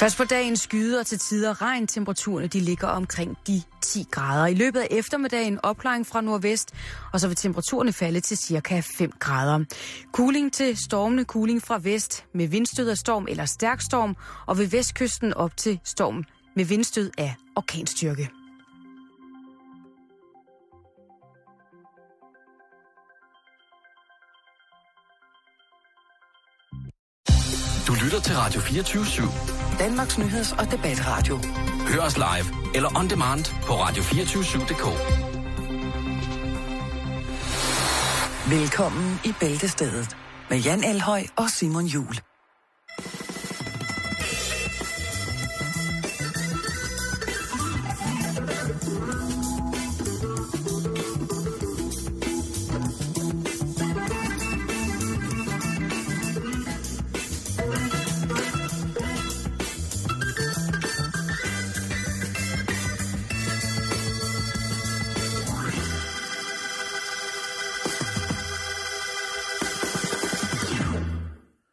Først på dagen skyder til tider regn. Temperaturerne de ligger omkring de 10 grader. I løbet af eftermiddagen opklaring fra nordvest, og så vil temperaturerne falde til cirka 5 grader. Kuling til stormende kuling fra vest med vindstød af storm eller stærk storm, og ved vestkysten op til storm med vindstød af orkanstyrke. Du lytter til Radio 24 /7. Danmarks Nyheds- og Debatradio. Hør os live eller on demand på radio247.dk. Velkommen i Bæltestedet med Jan Elhøj og Simon Jul.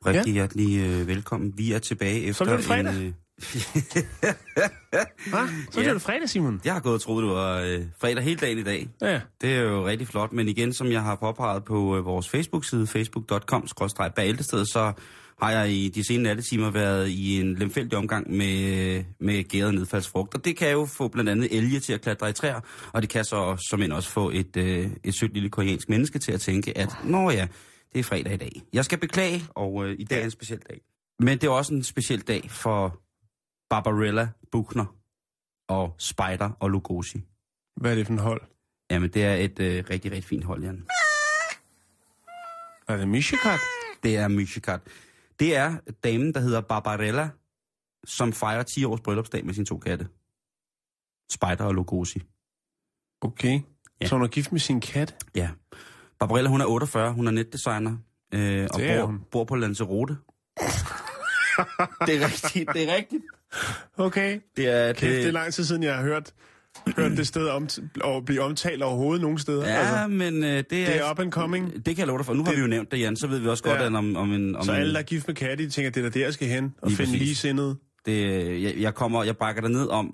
Rigtig ja. hjertelig øh, velkommen. Vi er tilbage efter Så er det fredag. en... Øh, Hva? Så Ja. er det fredag, Simon. jeg har gået og troet, det var øh, fredag hele dagen i dag. Ja. Det er jo rigtig flot, men igen, som jeg har påpeget på øh, vores Facebook-side, facebook.com bæltestedet så har jeg i de senere nattetimer været i en lemfældig omgang med, med gæret nedfaldsfrugt. Og det kan jo få blandt andet elge til at klatre i træer, og det kan så som end også få et, øh, et sødt lille koreansk menneske til at tænke, at nå ja, det er fredag i dag. Jeg skal beklage, og øh, i dag er en speciel dag. Men det er også en speciel dag for Barbarella Buchner og Spider og Lugosi. Hvad er det for en hold? Jamen, det er et øh, rigtig, rigtig fint hold, Jan. Er det Mishikat? Det er Myshikat. Det er damen, der hedder Barbarella, som fejrer 10 års bryllupsdag med sine to katte. Spider og Lugosi. Okay. Ja. Så hun er gift med sin kat? Ja. Barbarella, hun er 48, hun er netdesigner, øh, og Det bor, hun. bor på Lanzarote. det er rigtigt, det er rigtigt. Okay. Det er, Kæft, det er lang tid siden, jeg har hørt, hørt det sted om, og blive omtalt overhovedet nogen steder. Ja, altså, men øh, det er... det er up and coming. Det kan jeg love dig for. Nu har vi jo nævnt det, Jan, så ved vi også godt, Ja. at om, om en... Om Så alle, der er gift med katte, de tænker, det er der, jeg skal hen og Lige finde ligesindede. Det, jeg, jeg, kommer, jeg bakker dig ned om,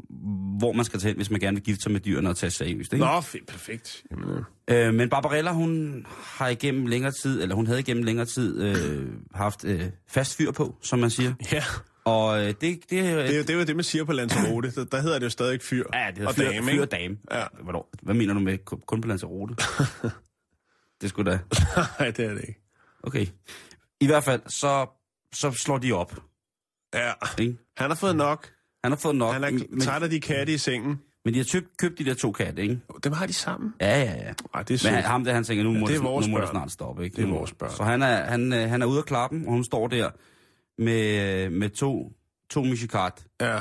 hvor man skal tage hen, hvis man gerne vil gifte sig med dyrene og tage seriøst. Ikke? Nå, fedt, perfekt. Jamen, øh. Øh, men Barbarella, hun har igennem længere tid, eller hun havde igennem længere tid øh, haft øh, fast fyr på, som man siger. Ja, Og øh, det, det, det er, jo, det er jo det, man siger på Lanzarote. Der, der hedder det jo stadig fyr Ja, det og fyr, dame, fyr og dame. Ja. Hvornår? Hvad mener du med kun kun på Lanzarote? det skulle da... Nej, det er det ikke. Okay. I hvert fald, så, så slår de op. Ja, Ikke? han har fået nok. Han har fået nok, Han er men, træt af de katte i sengen. men de har købt, købt de der to katte, ikke? Dem har de sammen. Ja, ja, ja. Ej, det er Men han, ham der, han tænker, nu må, er det, vores nu må det snart stoppe. Ikke? Det er vores børn. Så han er, han, øh, han er ude af klappen, og hun står der med, med to, to Michikat. Ja.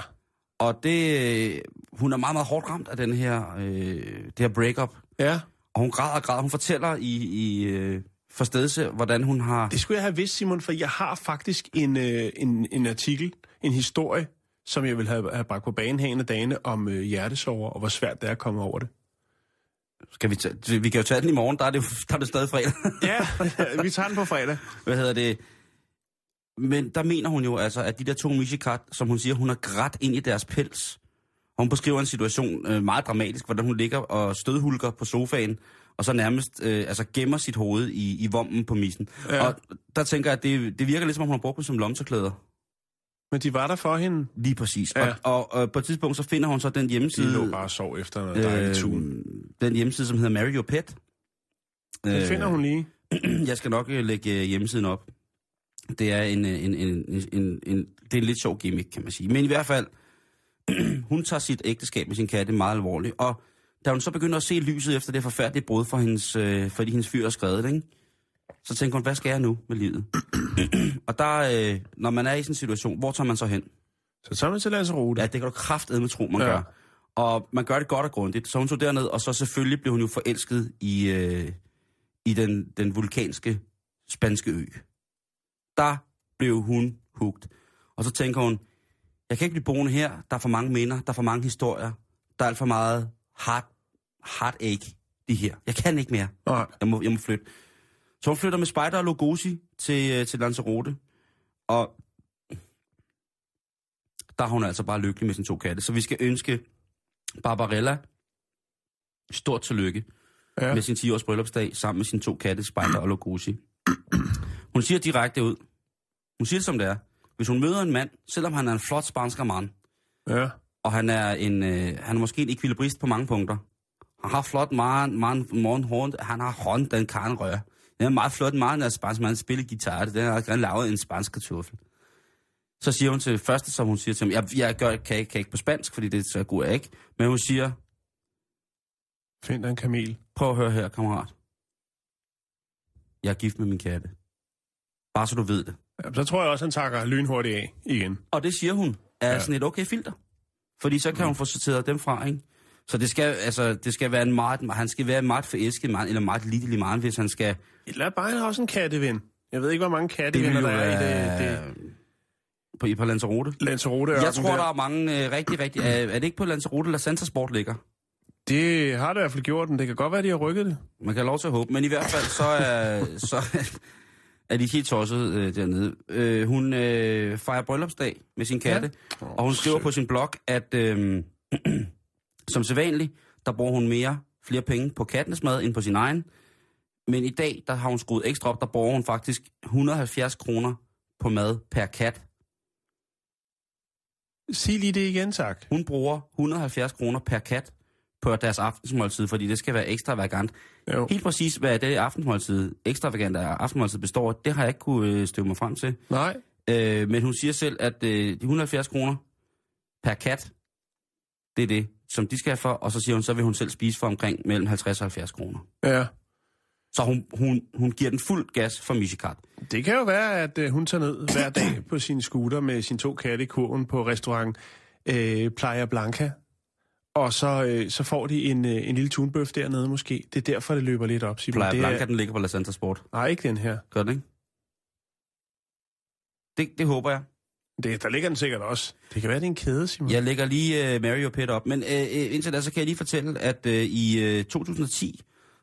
Og det, øh, hun er meget, meget hårdt ramt af den her, øh, det her breakup. Ja, Og hun græder og græder. Hun fortæller i, i øh, forstedelse, hvordan hun har... det skulle jeg have vidst, Simon, for jeg har faktisk en, øh, en, en artikel, en historie, som jeg vil have, have bragt på banen her en af dagene om øh, hjertesover, og hvor svært det er at komme over det. Skal vi, tage, vi kan jo tage den i morgen, der er det, der er det stadig fredag. Ja, vi tager den på fredag. Hvad hedder det? Men der mener hun jo altså, at de der to Mishikat, som hun siger, hun har grædt ind i deres pels. Og hun beskriver en situation øh, meget dramatisk, hvordan hun ligger og stødhulker på sofaen, og så nærmest øh, altså gemmer sit hoved i, i vommen på missen. Ja. Og der tænker jeg, at det, det virker lidt som om, hun har brugt dem som lomterklæder. Men de var der for hende. Lige præcis. Ja. Og, og, og på et tidspunkt, så finder hun så den De hjemmeside, lå bare og sov efter noget dejligt tun. øh, den hjemmeside, som hedder Marry Your Pet. Det finder hun lige. Jeg skal nok øh, lægge øh, hjemmesiden op. Det er en, øh, en, en, en, en, en, det er en lidt sjov gimmick, kan man sige. Men i hvert fald, hun tager sit ægteskab med sin katte meget alvorligt. Og da hun så begynder at se lyset efter det forfærdelige brud, for hendes, øh, fordi hendes fyr er skrevet, ikke? så tænker hun, hvad skal jeg nu med livet? og der, øh, når man er i sådan en situation, hvor tager man så hen? Så tager man til Lanzarote. Ja, det kan du kraftedeme tro, man Ja. gør. Og man gør det godt og grundigt. Så hun tog derned, og så selvfølgelig blev hun jo forelsket i, øh, i den, den vulkanske spanske ø. Der blev hun hugt. Og så tænker hun, jeg kan ikke blive boende her. Der er for mange minder, der er for mange historier. Der er alt for meget heart, heartache, de her. Jeg kan ikke mere. Nej. Jeg må, jeg må flytte. Så hun flytter med Spider og Lugosi til, øh, til Lanzarote. Og der er hun altså bare lykkelig med sine to katte. Så vi skal ønske Barbarella stort tillykke Ja. med sin 10-års bryllupsdag sammen med sine to katte, Spider og Logusi. Hun siger direkte ud. Hun siger det som det er. Hvis hun møder en mand, selvom han er en flot spansker mand, Ja. og han er, en, øh, han er måske en ekvilibrist på mange punkter. Han har flot meget, meget morgenhånd. Han har hånd, den kan røre. Det er meget flot meget, når spansk man spiller guitar. Det er gerne lavet en spansk kartoffel. Så siger hun til det første, som hun siger til ham, jeg, jeg gør, kan, ikke, kan ikke på spansk, fordi det er så god jeg ikke. Men hun siger, Find dig en kamel. prøv at høre her, kammerat. Jeg er gift med min katte. Bare så du ved det. Ja, så tror jeg også, han takker lynhurtigt af igen. Og det siger hun er Ja. sådan et okay filter. Fordi så kan hun få sorteret dem fra, ikke? Så det skal, altså, det skal være en meget, han skal være en meget forelsket mand, eller meget lidelig mand, hvis han skal... Eller bare også en katteven. Jeg ved ikke, hvor mange kattevenner der er i det, det På, i på Lanzarote. Lanzarote Jeg tror, der er mange øh, rigtig, rigtig... Er, er det ikke på Lanzarote, eller Santa Sport ligger? Det har det i hvert fald gjort den. Det kan godt være, de har rykket det. Man kan have lov til at håbe. Men i hvert fald, så er, så er de helt tosset øh, dernede. Øh, hun øh, fejrer bryllupsdag med sin katte, ja. og hun skriver på sin blog, at øh, som sædvanligt, der bruger hun mere, flere penge på kattenes mad end på sin egen. Men i dag, der har hun skruet ekstra op, der bruger hun faktisk 170 kroner på mad per kat. Sig lige det igen, tak. Hun bruger 170 kroner per kat på deres aftensmåltid, fordi det skal være ekstravagant. Jo. Helt præcis, hvad det aftensmåltid, ekstravagant af aftensmåltid består af, det har jeg ikke kunne øh, støve mig frem til. Nej. Øh, men hun siger selv, at øh, de 170 kroner per kat, det er det, som de skal have for, og så siger hun, så vil hun selv spise for omkring mellem 50 og 70 kroner. Ja. Så hun, hun, hun giver den fuld gas for Michikat. Det kan jo være, at øh, hun tager ned hver dag på sin scooter med sine to katte i kurven på restaurant øh, Playa Blanca. Og så, øh, så får de en, øh, en lille tunbøf dernede måske. Det er derfor, det løber lidt op. Simon. Playa det Blanca, er, den ligger på La Santa Sport. nej, ikke den her. Gør den ikke? Det, det håber jeg. Det, der ligger den sikkert også. Det kan være, det er en kæde, Simon. Jeg lægger lige uh, Mario Pet op. Men uh, indtil da, så kan jeg lige fortælle, at uh, i uh, 2010,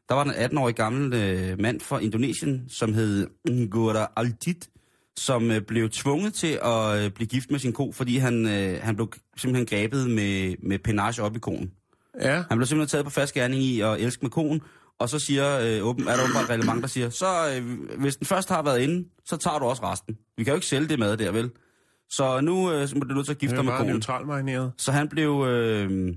der var der en 18-årig gammel uh, mand fra Indonesien, som hed Ngura Altit, som uh, blev tvunget til at uh, blive gift med sin ko, fordi han, uh, han blev simpelthen grebet med, med penage op i konen. Ja. Han blev simpelthen taget på fast gerning i at elske med konen, og så siger, øh, åben, er der åbenbart et reglement, der siger, så øh, hvis den først har været inde, så tager du også resten. Vi kan jo ikke sælge det mad der, vel? Så nu øh, må du nødt til at gifte dig med konen. neutralt marineret. Så han blev, øh,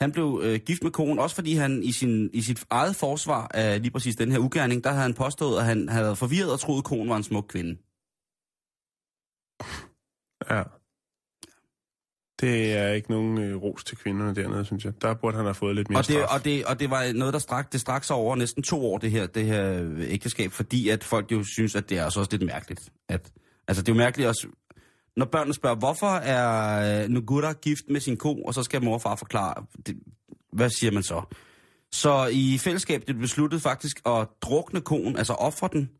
han blev øh, gift med konen, også fordi han i, sin, i sit eget forsvar af lige præcis den her ugerning, der havde han påstået, at han havde forvirret og troet, at konen var en smuk kvinde. Ja. Det er ikke nogen øh, ros til kvinderne dernede, synes jeg. Der burde han have fået lidt mere Og det, straf. og, det, og det var noget, der strak, det strak sig over næsten to år, det her, det her ægteskab, fordi at folk jo synes, at det er også også lidt mærkeligt. At, altså, det er jo mærkeligt også, når børnene spørger, hvorfor er øh, Nugura gift med sin ko, og så skal mor og far forklare, det, hvad siger man så? Så i fællesskab det besluttet faktisk at drukne koen, altså ofre den,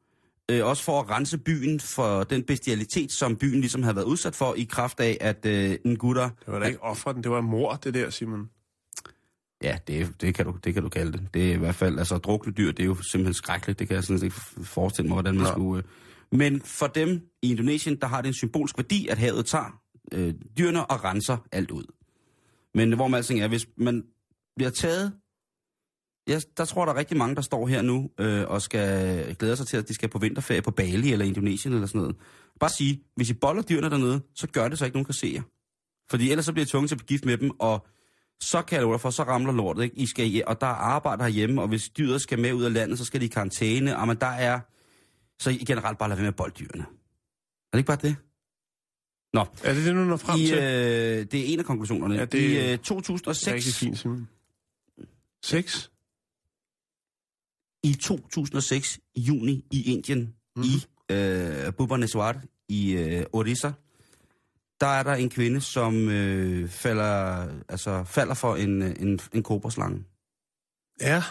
øh, også for at rense byen for den bestialitet, som byen ligesom havde været udsat for, i kraft af, at øh, Ngura Det var da ikke offre den, det var mor, det der, Simon. Ja, det, det, kan du, det kan du kalde det. Det er i hvert fald, altså drukne dyr, det er jo simpelthen skrækkeligt. Det kan jeg sådan ikke forestille mig, hvordan man Nå. skulle... Øh. Men for dem i Indonesien, der har det en symbolsk værdi, at havet tager øh, dyrene og renser alt ud. Men hvor man alting er, hvis man bliver taget... Ja, der tror der er rigtig mange, der står her nu øh, og skal glæde sig til, at de skal på vinterferie på Bali eller Indonesien eller sådan noget. Bare sige, hvis I boller dyrene dernede, så gør det så ikke nogen kan se jer. Fordi ellers så bliver I tvunget til at blive gift med dem, og så kan jeg for, så ramler lortet, ikke? I skal, og der er arbejde herhjemme, og hvis dyret skal med ud af landet, så skal de i karantæne, og men der er, så I generelt bare lade være med at bolde dyrene. Er det ikke bare det? Nå, Er det det, du når frem I, til? øh, det er en af konklusionerne. Ja, det- I øh, Det er 2006, rigtig fint, Simon. Seks? i 2006, i juni, i Indien, mm. i øh, Bhubaneswar, i øh, Orissa, der er der en kvinde, som øh, falder, altså, falder for en, øh, en, en koberslange. Ja.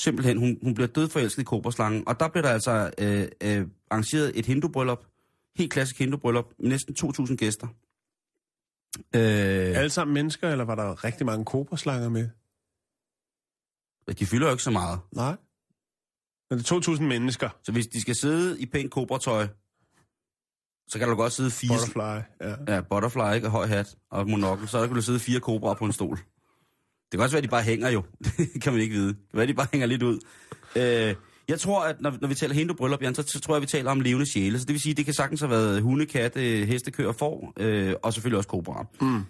Simpelthen, hun, hun bliver dødforelsket i koberslangen. Og der bliver der altså øh, øh, arrangeret et hindubryllup. Helt klassisk hindubryllup med næsten 2.000 gæster. Øh, Alle sammen mennesker, eller var der rigtig mange kobraslanger med? de fylder jo ikke så meget. Nej. Men det er 2.000 mennesker. Så hvis de skal sidde i pænt kobratøj så kan der godt sidde fire... Butterfly, ja. Ja, butterfly, ikke? Og høj hat og monokkel. Så kunne der sidde fire kobraer på en stol. Det kan også være, at de bare hænger jo. Det kan man ikke vide. Det kan være, at de bare hænger lidt ud. Øh, jeg tror, at når, når vi taler hindu bryllup, Jan, så, så tror jeg, at vi taler om levende sjæle. Så det vil sige, at det kan sagtens have været hunde, katte, heste, køer, får, øh, og selvfølgelig også kobraer. Mm.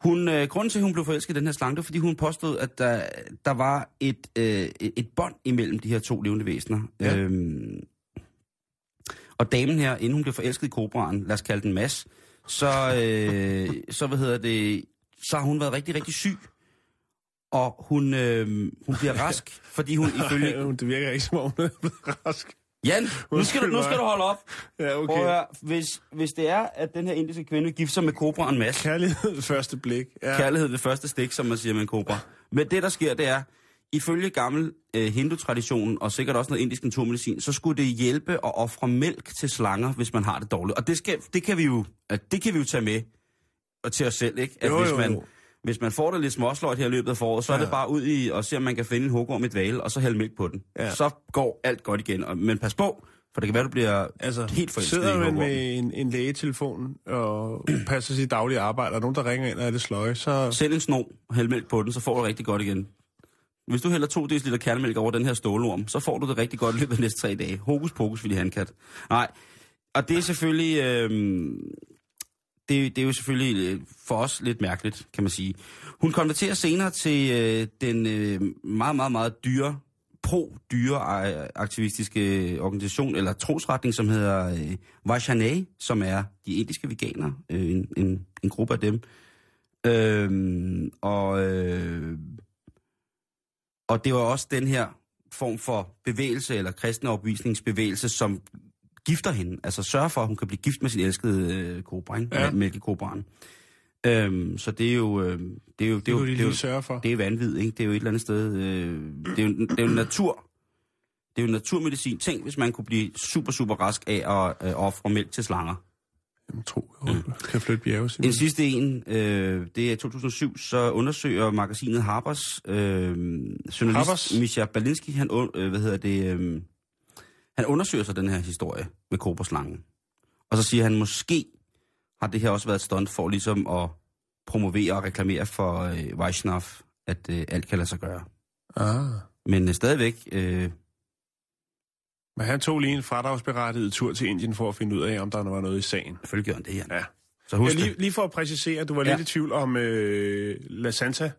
Hun, øh, grunden til, at hun blev forelsket i den her slange, det var, fordi hun påstod, at der, der var et, øh, et et bånd imellem de her to levende væsener. Ja. Øhm, og damen her, inden hun blev forelsket i kobraen, lad os kalde den Mads, så, øh, så, hvad hedder det, så har hun været rigtig, rigtig syg. Og hun, øh, hun bliver rask, fordi hun ifølge... Ej, det virker ikke, som om hun er blevet rask. Jan, nu skal, du, nu skal du holde op. Ja, Prøv at okay. høre, hvis, hvis det er, at den her indiske kvinde vil gifte sig med kobraen Mads, Kærlighed ved første blik. Ja. kærlighed ved første stik, som man siger med en kobra. Men det, der sker, det er, ifølge gammel øh, hindu-traditionen, og sikkert også noget indisk naturmedicin, så skulle det hjælpe at ofre mælk til slanger, hvis man har det dårligt. Og det, skal, det, kan, vi jo, det kan vi jo tage med og til os selv, ikke? At Jo, hvis, man, jo. Hvis man får det lidt småsløjt her i løbet af foråret, så ja. er det bare ud i og se, om man kan finde en hugorm i dvale, og så hælde mælk på den. Ja. Så går alt godt igen. Og- Men pas på, for det kan være, du bliver Altså, helt forelsket sidder man med en, en lægetelefon og passer sit daglige arbejde, og nogen, der ringer ind og er det sløje, så... Sæt en snor, hæld mælk på den, så får du det rigtig godt igen. Hvis du hælder to dl kernemælk over den her stålorm, så får du det rigtig godt i løbet af de næste tre dage. Hokus pokus, vil en kat. Nej, og det er selvfølgelig... Øh, det, det er jo selvfølgelig øh, for os lidt mærkeligt, kan man sige. Hun konverterer senere til øh, den øh, meget, meget, meget dyre, pro-dyre-aktivistiske øh, øh, organisation, eller trosretning, som hedder øh, Vaishnav, som er de indiske veganere, øh, en, en, en gruppe af dem. Øh, og, øh, og det var også den her form for bevægelse, eller kristne overbevisningsbevægelse, som gifter hende. Altså sørger for, at hun kan blive gift med sin elskede øh, kobra, ikke? Ja. Mælkekobraen. Øhm, så det er jo... Øh, det er jo, det er Det jo, det er jo, sørge for. det er vanvid, ikke? Det er jo et eller andet sted... Øh, det, er jo, det er jo natur. Det er jo naturmedicin. Tænk, hvis man kunne blive super, super rask af at øh, ofre mælk til slanger. Jamen, tro, jeg håber, kan flytte bjerge, Simon. En sidste en, øh, det er i 2007, så undersøger magasinet Harper's øh, journalist Harper's? Misha Balinski, han, øh, hvad hedder det, øh, han undersøger så den her historie med koberslangen. Og så siger han, måske har det her også været et stunt for ligesom at promovere og reklamere for øh, Vaishnav, at øh, alt kan lade sig gøre. Ah. Men øh, stadigvæk, øh, Men han tog lige en fradragsberettiget tur til Indien for at finde ud af, om der var noget i sagen. selvfølgelig gør han det, Jan. Ja. Så Ja, husk lige, det. lige for at præcisere, du var Ja. lidt i tvivl om øh, La Santa.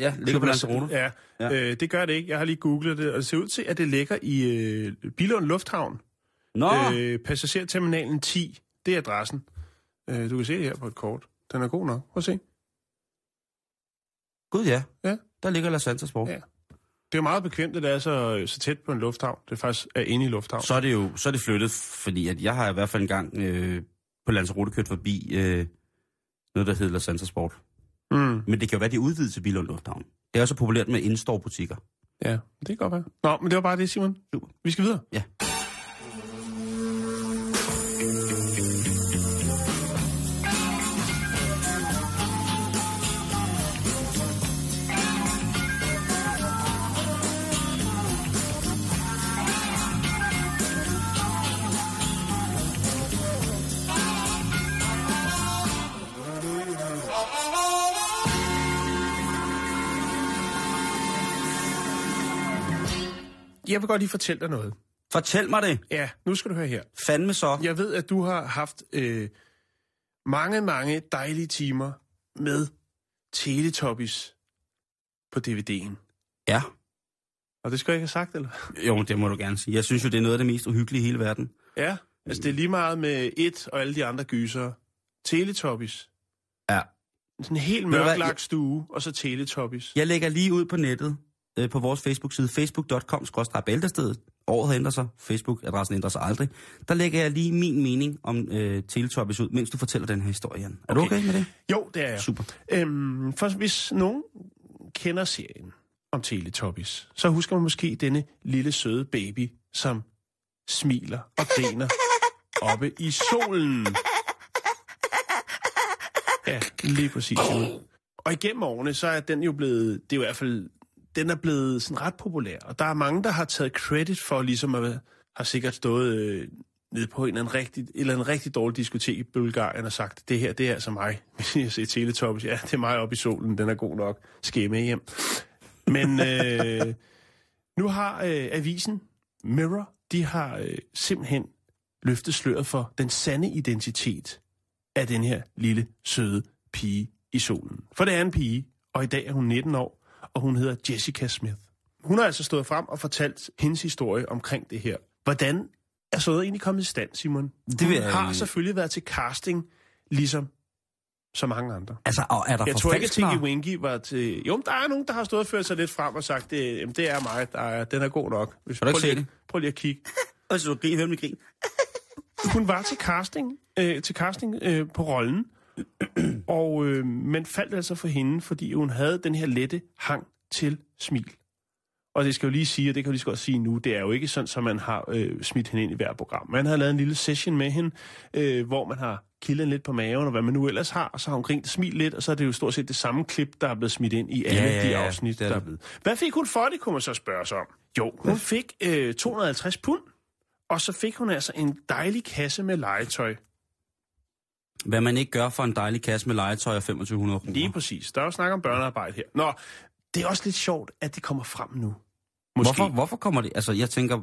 Ja, ligger på Lanzarote. Ja, Ja. Øh, det gør det ikke. Jeg har lige googlet det, og det ser ud til, at det ligger i øh, Bilund Lufthavn. Nå, Øh, passagerterminalen 10, det er adressen. Øh, du kan se det her på et kort. Den er god nok. Prøv at se. gud ja. Ja. Der ligger La Santa Sport. Ja. Det er jo meget bekvemt, at det er så, så tæt på en lufthavn. Det er faktisk er inde i lufthavn. så er det jo så er det flyttet, fordi at jeg har i hvert fald en gang øh, på Lanzarote kørt forbi øh, noget, der hedder La Santa Sport. Mm. Men det kan jo være, de udvidet til Billund Lufthavn. Det er også populært med in-store butikker. Ja, det kan godt være. Nå, men det var bare det, Simon. Super. Vi skal videre. Ja. Jeg vil godt lige fortælle dig noget. Fortæl mig det. Ja, nu skal du høre her. Fandme så. Jeg ved, at du har haft øh, mange, mange dejlige timer med Teletubbies på DVD'en. Ja. Og det skal jeg ikke have sagt, eller? Jo, det må du gerne sige. Jeg synes jo, det er noget af det mest uhyggelige i hele verden. Ja, altså det er lige meget med et og alle de andre gyser. Teletubbies. Ja. Sådan en helt mørklagt stue, og så Teletubbies. Jeg lægger lige ud på nettet, øh, på vores Facebook-side, facebook.com bæltestedet. Året har ændret sig, Facebook-adressen ændrer sig aldrig. Der lægger jeg lige min mening om øh, Teletubbies ud, mens du fortæller den her historie, Jan. Er du Okay. okay med det? Jo, det er jeg. Super. Øhm, for hvis nogen kender serien om Teletubbies, så husker man måske denne lille søde baby, som smiler og griner oppe i solen. Ja, lige præcis. Og igennem årene, så er den jo blevet, det er jo i hvert fald, den er blevet sådan ret populær. Og der er mange, der har taget credit for ligesom at har sikkert stået øh, nede på en eller anden rigtig, eller anden rigtig dårlig diskotek i Bulgarien og sagt, det her, det er altså mig. Hvis jeg ser Teletubbies, ja, det er mig oppe i solen, den er god nok. Skal med hjem? Men øh, nu har øh, avisen Mirror, de har øh, simpelthen løftet sløret for den sande identitet af den her lille, søde pige i solen. For det er en pige, og i dag er hun 19 år, og hun hedder Jessica Smith. Hun har altså stået frem og fortalt hendes historie omkring det her. Hvordan er så noget egentlig kommet i stand, Simon? Det Hun vil jeg- har selvfølgelig været til casting, ligesom så mange andre. Altså, og er der Jeg tror ikke, at? Tinky Winky var til... Jo, der er nogen, der har stået og ført sig lidt frem og sagt, det, jamen, det er mig, der er, den er god nok. Hvis, Kan du ikke prøv lige-? Prøv lige at kigge. Og så du grin, hør mit grin. Hun var til casting, øh, til casting øh, på rollen, og øh, men faldt altså for hende, fordi hun havde den her lette hang til smil. Og det skal jo lige sige, og det kan jeg lige så godt sige nu, det er jo ikke sådan, at man har øh, smidt hende ind i hver program. Man har lavet en lille session med hende, øh, hvor man har kildet lidt på maven, og hvad man nu ellers har, og så har hun grint og smilt lidt, og så er det jo stort set det samme klip, der er blevet smidt ind i alle Ja, ja, de ja, afsnit, det er der er blevet. Hvad fik hun for det, kunne man så spørge sig om? Jo, hun fik øh, 250 pund, og så fik hun altså en dejlig kasse med legetøj. Hvad man ikke gør for en dejlig kasse med legetøj af 2500 kroner. Lige præcis. Der er jo snak om børnearbejde her. Nå, det er også lidt sjovt, at det kommer frem nu. Måske. Hvorfor, hvorfor kommer det? Altså, jeg tænker,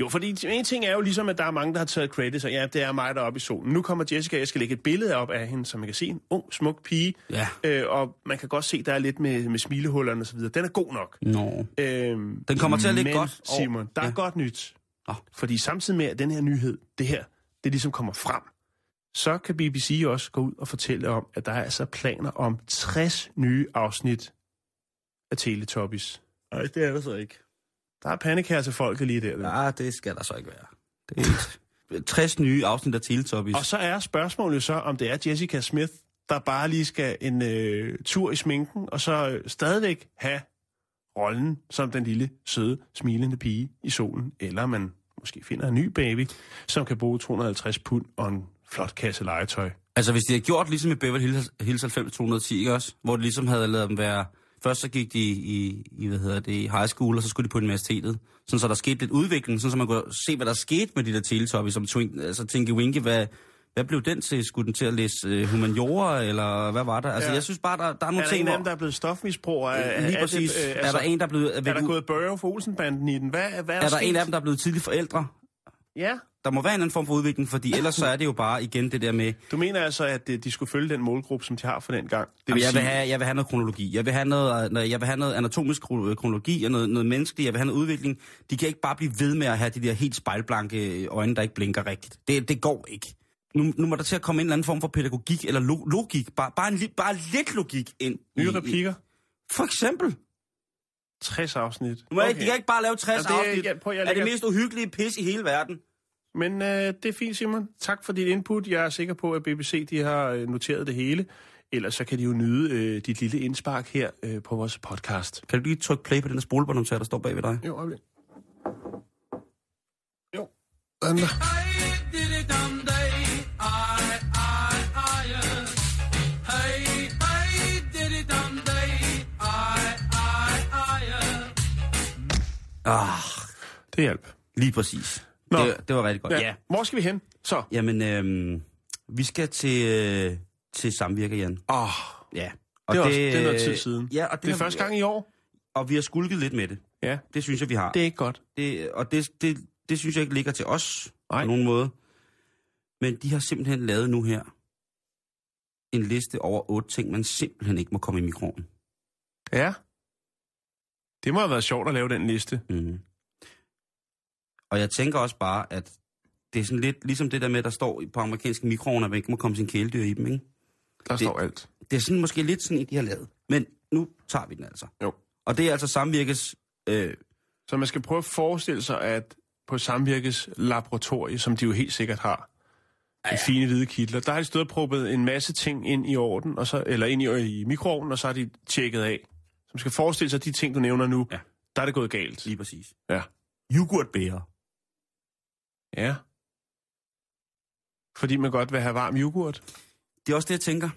Jo, fordi en ting er jo ligesom, at der er mange, der har taget credits, og ja, det er mig, der er oppe i solen. Nu kommer Jessica, jeg skal lægge et billede op af hende, så man kan se en ung, smuk pige. Ja. Øh, og man kan godt se, der er lidt med, med smilehullerne og så videre. Den er god nok. nå, Øhm, Den kommer til at ligge men, godt Simon, der er Ja. godt nyt. Nå. Fordi samtidig med, at den her nyhed, det her, det ligesom kommer frem, så kan BBC også gå ud og fortælle om, at der er altså planer om 60 nye afsnit af Teletubbies. Nej, det er der så ikke. Der er pandekær til folket lige der. Ja, det skal der så ikke være. Det er 60 nye afsnit af Teletubbies. Og så er spørgsmålet så, om det er Jessica Smith, der bare lige skal en øh, tur i sminken, og så øh, stadigvæk have rollen som den lille, søde, smilende pige i solen, eller man måske finder en ny baby, som kan bruge 250 pund og en flot kasse legetøj. Altså, hvis de havde gjort ligesom i Beverly Hills, Hills 90210, ikke også? Hvor de ligesom havde lavet dem være... Først så gik de i, i, hvad hedder det, i high school, og så skulle de på universitetet. Sådan så der skete lidt udvikling, sådan så man kunne se, hvad der skete med de der teletubbies, som twink, altså Tinky Winky, hvad, hvad blev den til? Skulle den til at læse uh, humaniora, eller hvad var der? Altså, Ja. jeg synes bare, der, der er nogle Er der ting, en af hvor... dem, der er blevet stofmisbruger? Er, Lige er, præcis. Det, øh, er der en, der er blevet... er der væk- gået børge for Olsenbanden i den? Hvad, hvad er, er der sket? en af dem, der er blevet tidlig forældre? Ja. Der må være en anden form for udvikling, fordi ellers så er det jo bare igen det der med, Du mener altså, at øh, de skulle følge den målgruppe, som de har for den gang? Det Jamen, jeg, vil sige- have, jeg vil have noget kronologi. Jeg vil have noget, noget- jeg vil have noget anatomisk kro- kronologi og noget, noget menneskeligt. Jeg vil have noget udvikling. De kan ikke bare blive ved med at have de der helt spejlblanke øjne, der ikke blinker rigtigt. Det, det går ikke. Nu, nu må der til at komme en eller anden form for pædagogik eller lo- logik. Bare, bare, en, bare lidt logik ind. Nye replikker? For eksempel. 60 afsnit. Nu okay. De kan ikke bare lave 60 Jamen, det er- afsnit jeg- prøv, jeg af det lægger- mest uhyggelige pis i hele verden. Men øh, det er fint, Simon. Tak for dit input. Jeg er sikker på, at BBC de har øh, noteret det hele. Ellers så kan de jo nyde øh, dit lille indspark her øh, på vores podcast. Kan du lige trykke play på den der spolebåndnotat, der står bag ved dig? Jo, øjeblik. Jo. Den der. Ah, Det hjælp. lige præcis. Nå. Det, det var rigtig godt. Ja. Hvor skal vi hen? Så. Jamen, øhm, vi skal til, øh, til samvirke, Jan. Åh, Ja. det, er også, det er noget tid siden. Ja, og det, det er har- første gang i år. Og vi har skulket lidt med det. Ja, Det synes jeg, vi har. det er ikke godt. Det, og det, det, det synes jeg ikke ligger til os Nej. på nogen måde. Men de har simpelthen lavet nu her en liste over otte ting, man simpelthen ikke må komme i mikroen. Ja. Det må have været sjovt at lave den liste. Mm. Og jeg tænker også bare, at det er sådan lidt ligesom det der med, der står på amerikanske mikroovne, at man ikke må komme sin kæledyr i dem, ikke? Der står alt. Det er sådan måske lidt sådan, en, de har lavet. Men nu tager vi den altså. Jo. Og det er altså samvirkes... Øh, Så man skal prøve at forestille sig, at på Samvirkes laboratorie, som de jo helt sikkert har, ja. fine hvide kitler, der har de stået og proppet en masse ting ind i orden, og så, eller ind i, i mikroovnen, og så har de tjekket af. Så man skal forestille sig, at de ting, du nævner nu, Ja. der er det gået galt. lige præcis. Ja. Yoghurtbærer. Ja. Fordi man godt vil have varm yoghurt? Det er også det, jeg tænker.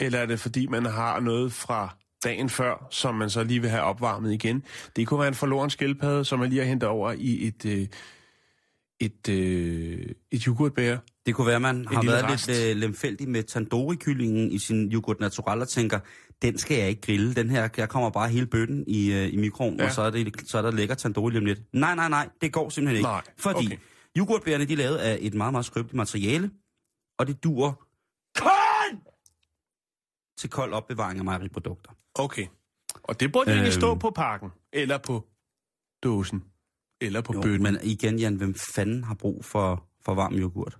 Eller er det fordi, man har noget fra dagen før, som man så lige vil have opvarmet igen? Det kunne være en forloren skildpadde, som man lige har hentet over i et, øh, et, øh, et yoghurtbær. Det kunne være, man har lille været rest. lidt øh, lemfældig med tandoori-kyllingen i sin yoghurt natural og tænker, den skal jeg ikke grille. Den her, jeg kommer bare hele bøtten i, øh, i mikroen, ja. Og så er, det, så er der lækker tandoori lige lidt. Nej, nej, nej, det går simpelthen ikke. Nej, Fordi okay. Yoghurtbærene, de er lavet af et meget, meget skrøbeligt materiale, og det dur kun til kold opbevaring af mejeriprodukter. Okay. Og det burde øhm. egentlig Øhm. stå på pakken, eller på dåsen, eller på Jo, bøtten. men igen, Jan, hvem fanden har brug for, for varm yoghurt?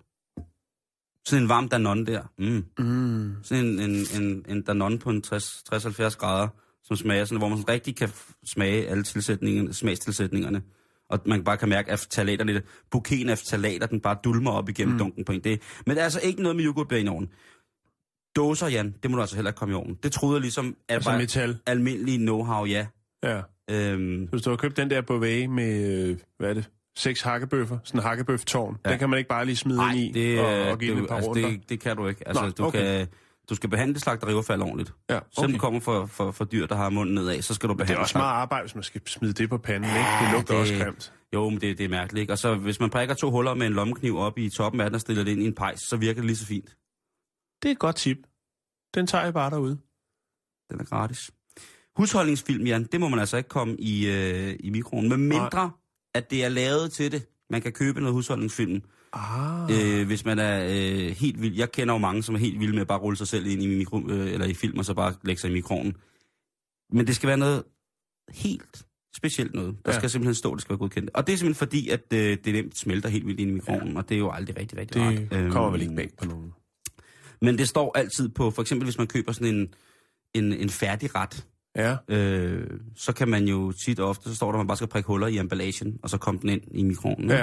Sådan en varm Danone der. Mm. Mm. Sådan en, en, en, en Danone på en 60 60-70 grader, som smager sådan, hvor man sådan rigtig kan smage alle tilsætningerne, smagstilsætningerne. Og man bare kan mærke, at ftalaterne, bouqueten af ftalater, den bare dulmer op igennem mm. dunken på en. Det, men det er altså ikke noget med yoghurtbær i ovnen. Dåser, Jan, det må du altså heller ikke komme i ovnen. Det troede jeg ligesom, at Altså bare metal. almindelig know-how, ja. Ja. Øhm, hvis du har købt den der Beauvais med, øh, hvad er det, seks hakkebøffer, sådan en hakkebøftårn, Ja. den kan man ikke bare lige smide nej, ind i det, og, og give det, det et par altså, runder. det, det kan du ikke. Altså, Nå, du, okay. kan, du skal behandle slagteriaffald ordentligt. ja, Okay. Selvom du kommer for, for, for dyr, der har munden nedad, så skal du Det behandle er også meget arbejde, hvis man skal smide det på panden, ikke? Det lugter det- også grimt. Jo, men det, det er mærkeligt, ikke? Og så hvis man prikker to huller med en lommekniv op i toppen af den og stiller det ind i en pejs, så virker det lige så fint. Det er et godt tip. Den tager jeg bare derude. Den er gratis. Husholdningsfilm, Jan, det må man altså ikke komme i, øh, i mikroen, med mindre, at det er lavet til det. Man kan købe noget husholdningsfilm, Ah. øh, hvis man er øh, helt vild. Jeg kender jo mange, som er helt vilde med at bare rulle sig selv ind i, mikro, øh, eller i film, og så bare lægge sig i mikroen. Men det skal være noget helt specielt noget. Der Ja. ja. skal simpelthen stå, det skal være godkendt. Og det er simpelthen fordi, at øh, det nemt smelter helt vildt ind i mikroen, ja. og det er jo aldrig rigtig, rigtig det rart. kommer Øhm, vel ikke bag på nogen. Men det står altid på, for eksempel hvis man køber sådan en, en, en færdig ret, Ja. øh, så kan man jo tit og ofte, så står der, at man bare skal prikke huller i emballagen, og så komme den ind i mikroen. ikke?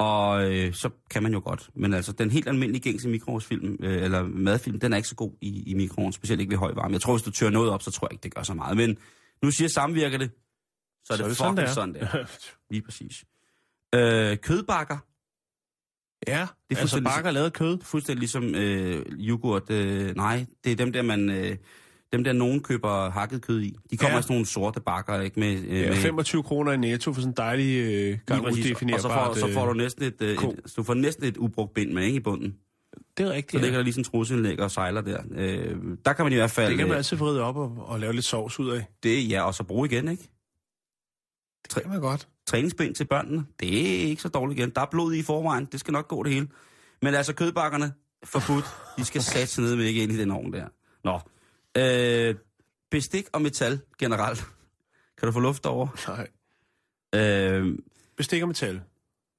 Og øh, så kan man jo godt. Men altså, den helt almindelige gængse mikrosfilm, øh, eller madfilm, den er ikke så god i, i mikroen, specielt ikke ved høj varme. Jeg tror, hvis du tør noget op, så tror jeg ikke, det gør så meget. Men nu siger samvirker det, så er det, så er det fucking sådan, det er. Lige præcis. Øh, kødbakker, ja, Det er altså bakker lavet kød. fuldstændig ligesom øh, yoghurt. Øh, nej, det er dem der, man... Øh, dem der nogen køber hakket kød i. De kommer Ja. i sådan nogle sorte bakker, ikke? Med, øh, Ja, med, 25 kroner i netto for sådan en dejlig øh, gang. Og så får, så får du øh, næsten et, øh, et, så du får næsten et ubrugt bind med, ikke, i bunden. Det er Så rigtigt, ligger ja. der lige sådan en trusindlæg og sejler der. Øh, der kan man i hvert fald... Det kan man øh, altid vride op og, og lave lidt sovs ud af. det, ja, og så bruge igen, ikke? Det kan man godt. Træningsbind til børnene, det er ikke så dårligt igen. Der er blod i i forvejen, det skal nok gå det hele. Men altså kødbakkerne, forbudt, de skal satse ned med ikke ind i den ovn der. Nå, øh, bestik og metal generelt. Kan du få luft over? Nej. Øh, Bestik og metal.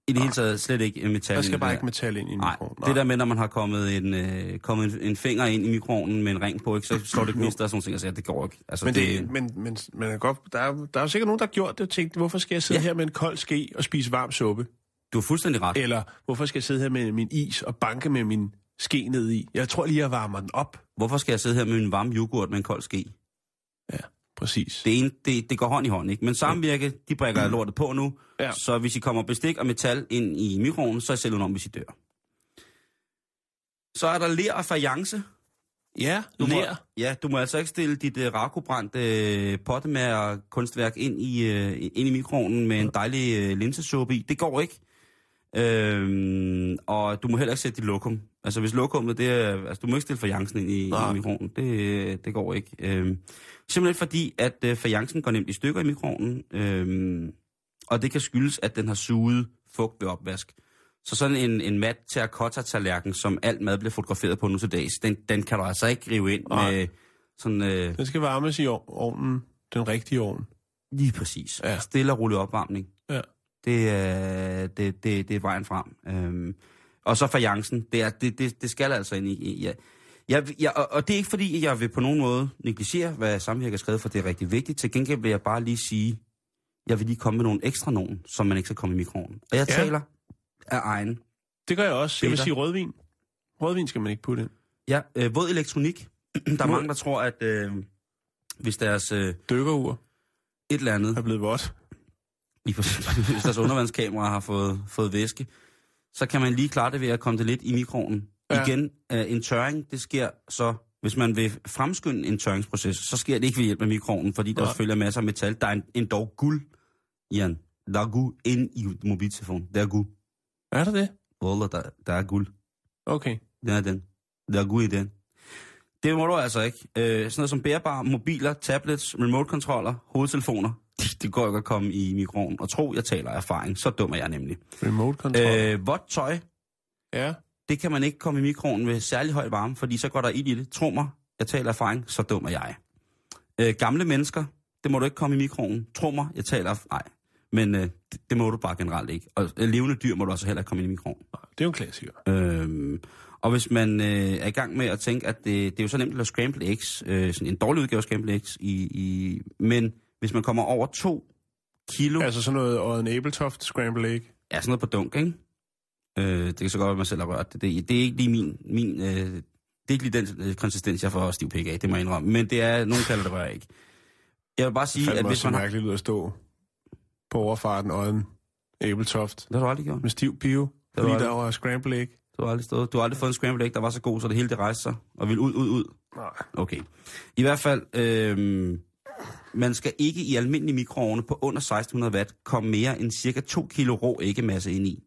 I det hele taget slet ikke metal. Der skal det bare ikke metal ind i Nej, mikroen. det der med, når man har kommet en, øh, kommet en, en finger ind i mikroen med en ring på, ikke, så slår det gnister og sådan ting, og siger, det går ikke. Altså, Men, det, men, men, men er godt, der, er, der er jo sikkert nogen, der har gjort det og tænkt, hvorfor skal jeg sidde Ja. her med en kold ske og spise varm suppe? Du har fuldstændig ret. Eller hvorfor skal jeg sidde her med min is og banke med min ske ned i? Jeg tror lige, jeg varmer den op. Hvorfor skal jeg sidde her med en varm yoghurt med en kold ske? Ja, præcis. Det, ene, det, det går hånd i hånd, ikke? Men samvirke, de brækker lortet på nu. Ja. Så hvis I kommer bestik og metal ind i mikroen, så er selv om, hvis I dør. Så er der ler og fajance. Ja, Du må, lær. ja, du må altså ikke stille dit uh, rakobrændte uh, pottemager kunstværk ind i, uh, ind i mikroen med en dejlig uh, linsesuppe i. Det går ikke. Øhm, og du må heller ikke sætte dit lokum. Altså hvis lokummet, det er, altså du må ikke stille fajancen ind i, Nej. i mikroen. Det, det går ikke. Øhm, simpelthen fordi, at uh, fajancen går nemt i stykker i mikroen. Øhm, og det kan skyldes, at den har suget fugt ved opvask. Så sådan en, en mat terracotta-tallerken, som alt mad bliver fotograferet på nu til dags, den, den kan du altså ikke rive ind Nej. med sådan... Øh, Den skal varmes i ov- ovnen. Den rigtige ovn. lige præcis. Ja. Stille og rolig opvarmning. Ja. Det er, det, det, det er vejen frem. Øhm, og så fajancen, det, er, det, det, det skal altså ind i... i ja. Jeg, jeg, og, og det er ikke fordi, jeg vil på nogen måde negligere, hvad samvirke har skrevet, for det er rigtig vigtigt. Til gengæld vil jeg bare lige sige, jeg vil lige komme med nogle ekstra nogen, som man ikke skal komme i mikroen. Og jeg Ja. taler af egen. Det gør jeg også. Jeg vil sige rødvin. Rødvin skal man ikke putte ind. Ja, øh, våd elektronik. Der er mange, der tror, at øh, hvis deres øh, Dykkerur et eller andet, er blevet vådt. lige præcis, hvis deres undervandskamera har fået, fået væske, så kan man lige klare det ved at komme det lidt i mikroen. Ja. Ja. Igen, øh, en tørring, det sker så, hvis man vil fremskynde en tørringsproces, så sker det ikke ved hjælp af mikroen, fordi der Nej. selvfølgelig er masser af metal. Der er en, en dog guld, Jan. Der er guld ind i mobiltelefonen. Der er guld. Er der det? Wallah, der, der er guld. Okay. Den er den. Der er guld i den. Det må du altså ikke. Øh, sådan noget som bærbare mobiler, tablets, remote-controller, hovedtelefoner. Det går ikke at komme i mikroen. Og tro, jeg taler af erfaring. Så dum er jeg nemlig. Remote control. Øh, vådt tøj, ja. det kan man ikke komme i mikroen ved særlig høj varme, fordi så går der ild i det. Tro mig, jeg taler af erfaring. Så dum er jeg. Øh, gamle mennesker, det må du ikke komme i mikroen. Tro mig, jeg taler af... Nej. Men øh, det, det må du bare generelt ikke. Og øh, levende dyr må du også heller ikke komme ind i mikroen. Det er jo en klassiker. Øhm, og hvis man øh, er i gang med at tænke, at det, det er jo så nemt at lave scrambled eggs, øh, sådan en dårlig udgave af scrambled eggs, i, i, men hvis man kommer over to kilo, Altså sådan noget Odden Abeltoft Scramble Egg. ja, sådan noget på dunk, ikke? Øh, det kan så godt være, at man selv har rørt det. Det, det er ikke lige min, min øh, det er ikke lige den øh, konsistens, jeg får stiv pik af, det må jeg indrømme. Men det er, nogen kalder det bare ikke. Jeg vil bare sige, Det at hvis man har... mærkeligt ud at stå på overfarten Odden Abeltoft Det har du aldrig gjort. med stiv pio, fordi det. der var Scramble Egg. Du har aldrig, stået. Du har aldrig fået en scrambled egg, der var så god, så det hele det rejste sig og ville ud, ud, ud. Nej. Okay. I hvert fald, øh, man skal ikke i almindelig mikroovne på under 1600 watt komme mere end cirka 2 kilo rå æggemasse ind i.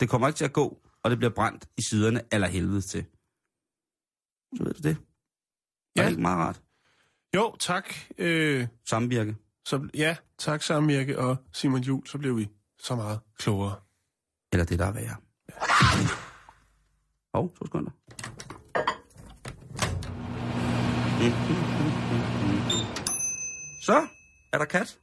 Det kommer ikke til at gå, og det bliver brændt i siderne eller helvede til. Så ved du det. Ja. Er Ja. det ikke meget rart? Jo, tak. Øh, Samvirke. så, ja, tak Samvirke og Simon Jul, så blev vi så meget klogere. Eller det, der er værre. Hov, oh, to sekunder. Så er der kat.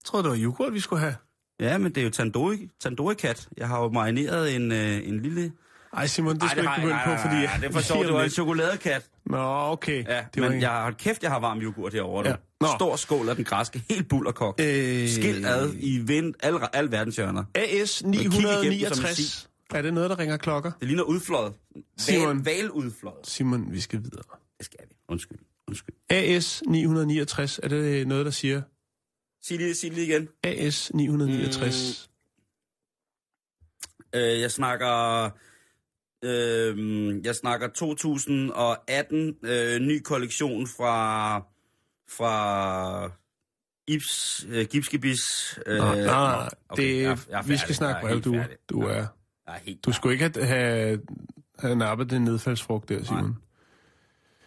Jeg troede, det var yoghurt, vi skulle have. Ja, men det er jo tandoori, tandoori-kat. Jeg har jo marineret en, øh, en lille... Ej, Simon, det skal du ikke begynde på, fordi... det er for sjovt, det var en chokoladekat. Nå, okay. Ja, det men en- jeg har kæft, jeg har varm yoghurt herovre. Ja. Nå. Stor skål af den græske, helt bullerkok. Øh, Skilt ad i vind, al, al verdens hjørner. AS kig igennem som en 969. Er det noget, der ringer klokker? Det ligner udfløjet. Simon. Val, valudfløjet. Simon, vi skal videre. Det skal vi. Undskyld. Undskyld. AS 969, er det noget, der siger? Sig lige, sig lige igen. AS 969. Øh, jeg snakker... Øh, jeg snakker 2018 øh, ny kollektion fra fra Ibs, øh, Gipskibis. Øh, Nå, nej, nej, okay, det, jeg jeg er vi færdig. skal snakke brev, du, færdig. du er. Jeg er helt Du skulle ikke have, have, have nappet den nedfaldsfrugt der, Simon.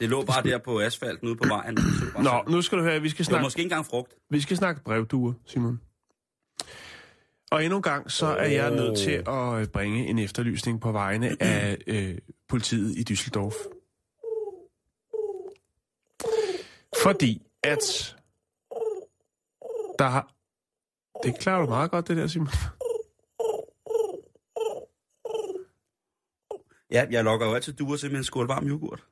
Det lå bare der på asfalten ude på vejen. Det Nå, nu skal du høre, vi skal Det var snakke, måske ikke engang frugt. vi skal snakke brevduer, Simon. Og endnu en gang, så er jeg nødt til at bringe en efterlysning på vegne af øh, politiet i Düsseldorf. Fordi at der har... Det klarer du meget godt, det der, Simon. Ja, jeg lokker jo altid duer til med en skål varm yoghurt.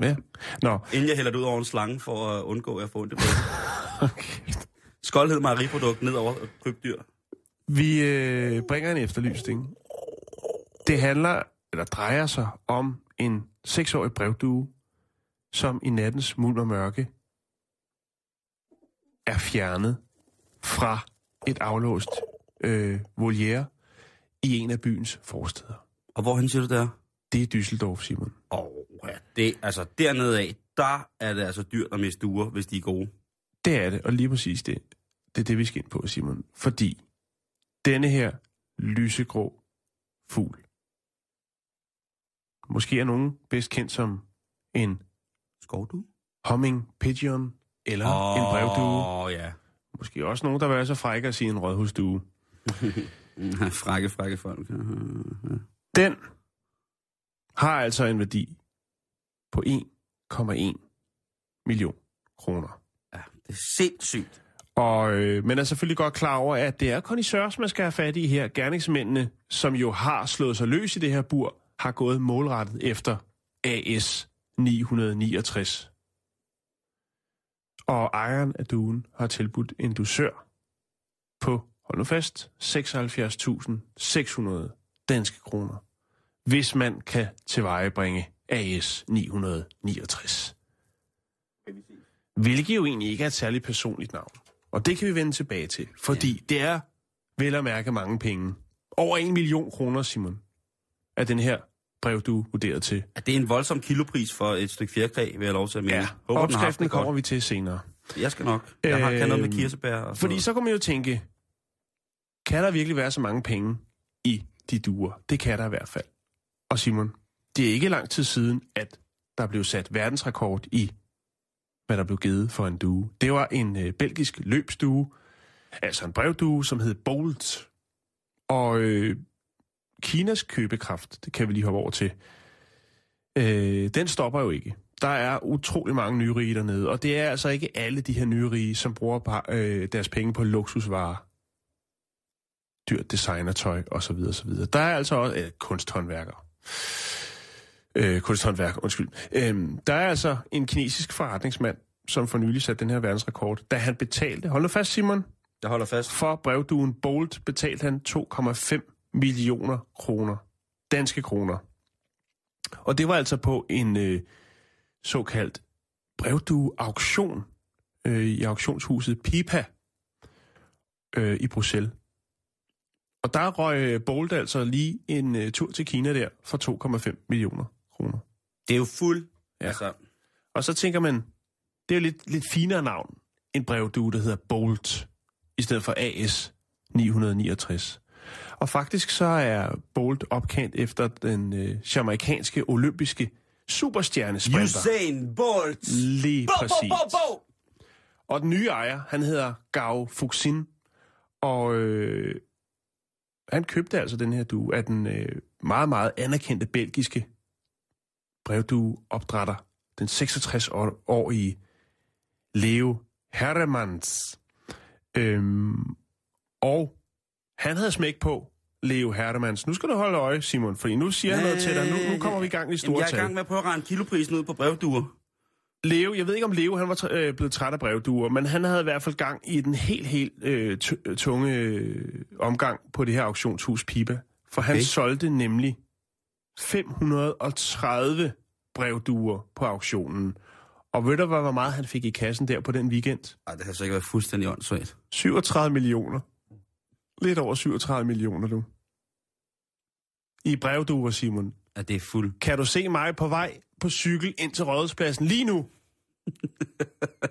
Ja. Nå, Inden jeg hælder det ud over en slange for at undgå, at jeg får ondt i okay. Skoldhed mejeriprodukt ned over krybdyr. Vi øh, bringer en efterlysning. Det handler, eller drejer sig om en seksårig brevdue, som i nattens mulm og mørke er fjernet fra et aflåst øh, voliere i en af byens forsteder. Og hvorhen siger du der? Det er Düsseldorf, Simon. Åh, oh, ja, det, altså dernede af, der er det altså dyrt at miste duer, hvis de er gode. Det er det, og lige præcis det. Det er det, vi skal ind på, Simon. Fordi denne her lysegrå fugl, måske er nogen bedst kendt som en Skovdue? humming pigeon eller oh. en brevdue. Åh, ja. Måske også nogen, der vil være så frække at sige en rådhusdue. frække, frække folk. Den har altså en værdi på 1,1 million kroner. Ja, det er sindssygt. Og øh, man er selvfølgelig godt klar over, at det er kondisørs, man skal have fat i her. Gerningsmændene, som jo har slået sig løs i det her bur, har gået målrettet efter AS 969. Og ejeren af duen har tilbudt en dusør på, hold nu fast, 76.600 danske kroner, hvis man kan tilvejebringe AS 969. Hvilket jo egentlig ikke er et særligt personligt navn. Og det kan vi vende tilbage til, fordi ja. det er vel at mærke mange penge. Over en million kroner, Simon, er den her brev, du vurderet til. Ja, det er en voldsom kilopris for et stykke fjerkræ, vil jeg lov til at mene. Ja, Håber, opskriften godt. kommer vi til senere. Jeg skal nok. Jeg har, kan noget med Øhm, kirsebær og Fordi noget. så kan man jo tænke, kan der virkelig være så mange penge i de duer? Det kan der i hvert fald. Og Simon, det er ikke lang tid siden, at der blev sat verdensrekord i, hvad der blev givet for en due. Det var en øh, belgisk løbsdue, altså en brevdue, som hed Bolt. Og øh, Kinas købekraft, det kan vi lige hoppe over til, øh, den stopper jo ikke. Der er utrolig mange nyrige dernede, og det er altså ikke alle de her nyrige, som bruger øh, deres penge på luksusvarer. Dyrt designertøj osv. osv. Der er altså også øh, kunsthåndværkere. Øh, kunsthåndværk, undskyld. Øh, der er altså en kinesisk forretningsmand, som for nylig satte den her verdensrekord, da han betalte, hold nu fast Simon, Jeg holder fast. for brevduen Bolt betalte han 2,5 millioner kroner. Danske kroner. Og det var altså på en øh, såkaldt brevdue-auktion øh, i auktionshuset Pipa øh, i Bruxelles. Og der røg øh, Bolt altså lige en øh, tur til Kina der for 2,5 millioner kroner. Det er jo fuld. Ja. Altså, Og så tænker man, det er jo lidt, lidt finere navn, en brevdue, der hedder Bolt, i stedet for AS 969. Og faktisk så er Bolt opkendt efter den øh, jamaikanske olympiske superstjernesprinter. Usain Bolt! Lige Bo, præcis. bo, bo, bo! Og den nye ejer, han hedder Gao Fuxin, og øh, han købte altså den her due af den øh, meget, meget anerkendte belgiske brevdue-opdrætter, den 66-årige Leo Herremans. Øhm, og han havde smæk på, Leo Herremans. Nu skal du holde øje, Simon, for nu siger jeg noget til dig. Nu, nu kommer vi i gang i store jeg er i tal. gang med at prøve at regne kiloprisen ud på brevduer. Leo, jeg ved ikke om Leo han var øh, blevet træt af brevduer, men han havde i hvert fald gang i den helt, helt øh, t- tunge øh, omgang på det her auktionshus Pipa. For han Okay. solgte nemlig 530 brevduer på auktionen. Og ved du, hvad, hvor meget han fik i kassen der på den weekend? Ej, det har så ikke været fuldstændig åndssvagt. 37 millioner. Lidt over 37 millioner, du. I brevduer, Simon. Ja, det er fuld. Kan du se mig på vej på cykel ind til Rådhuspladsen lige nu?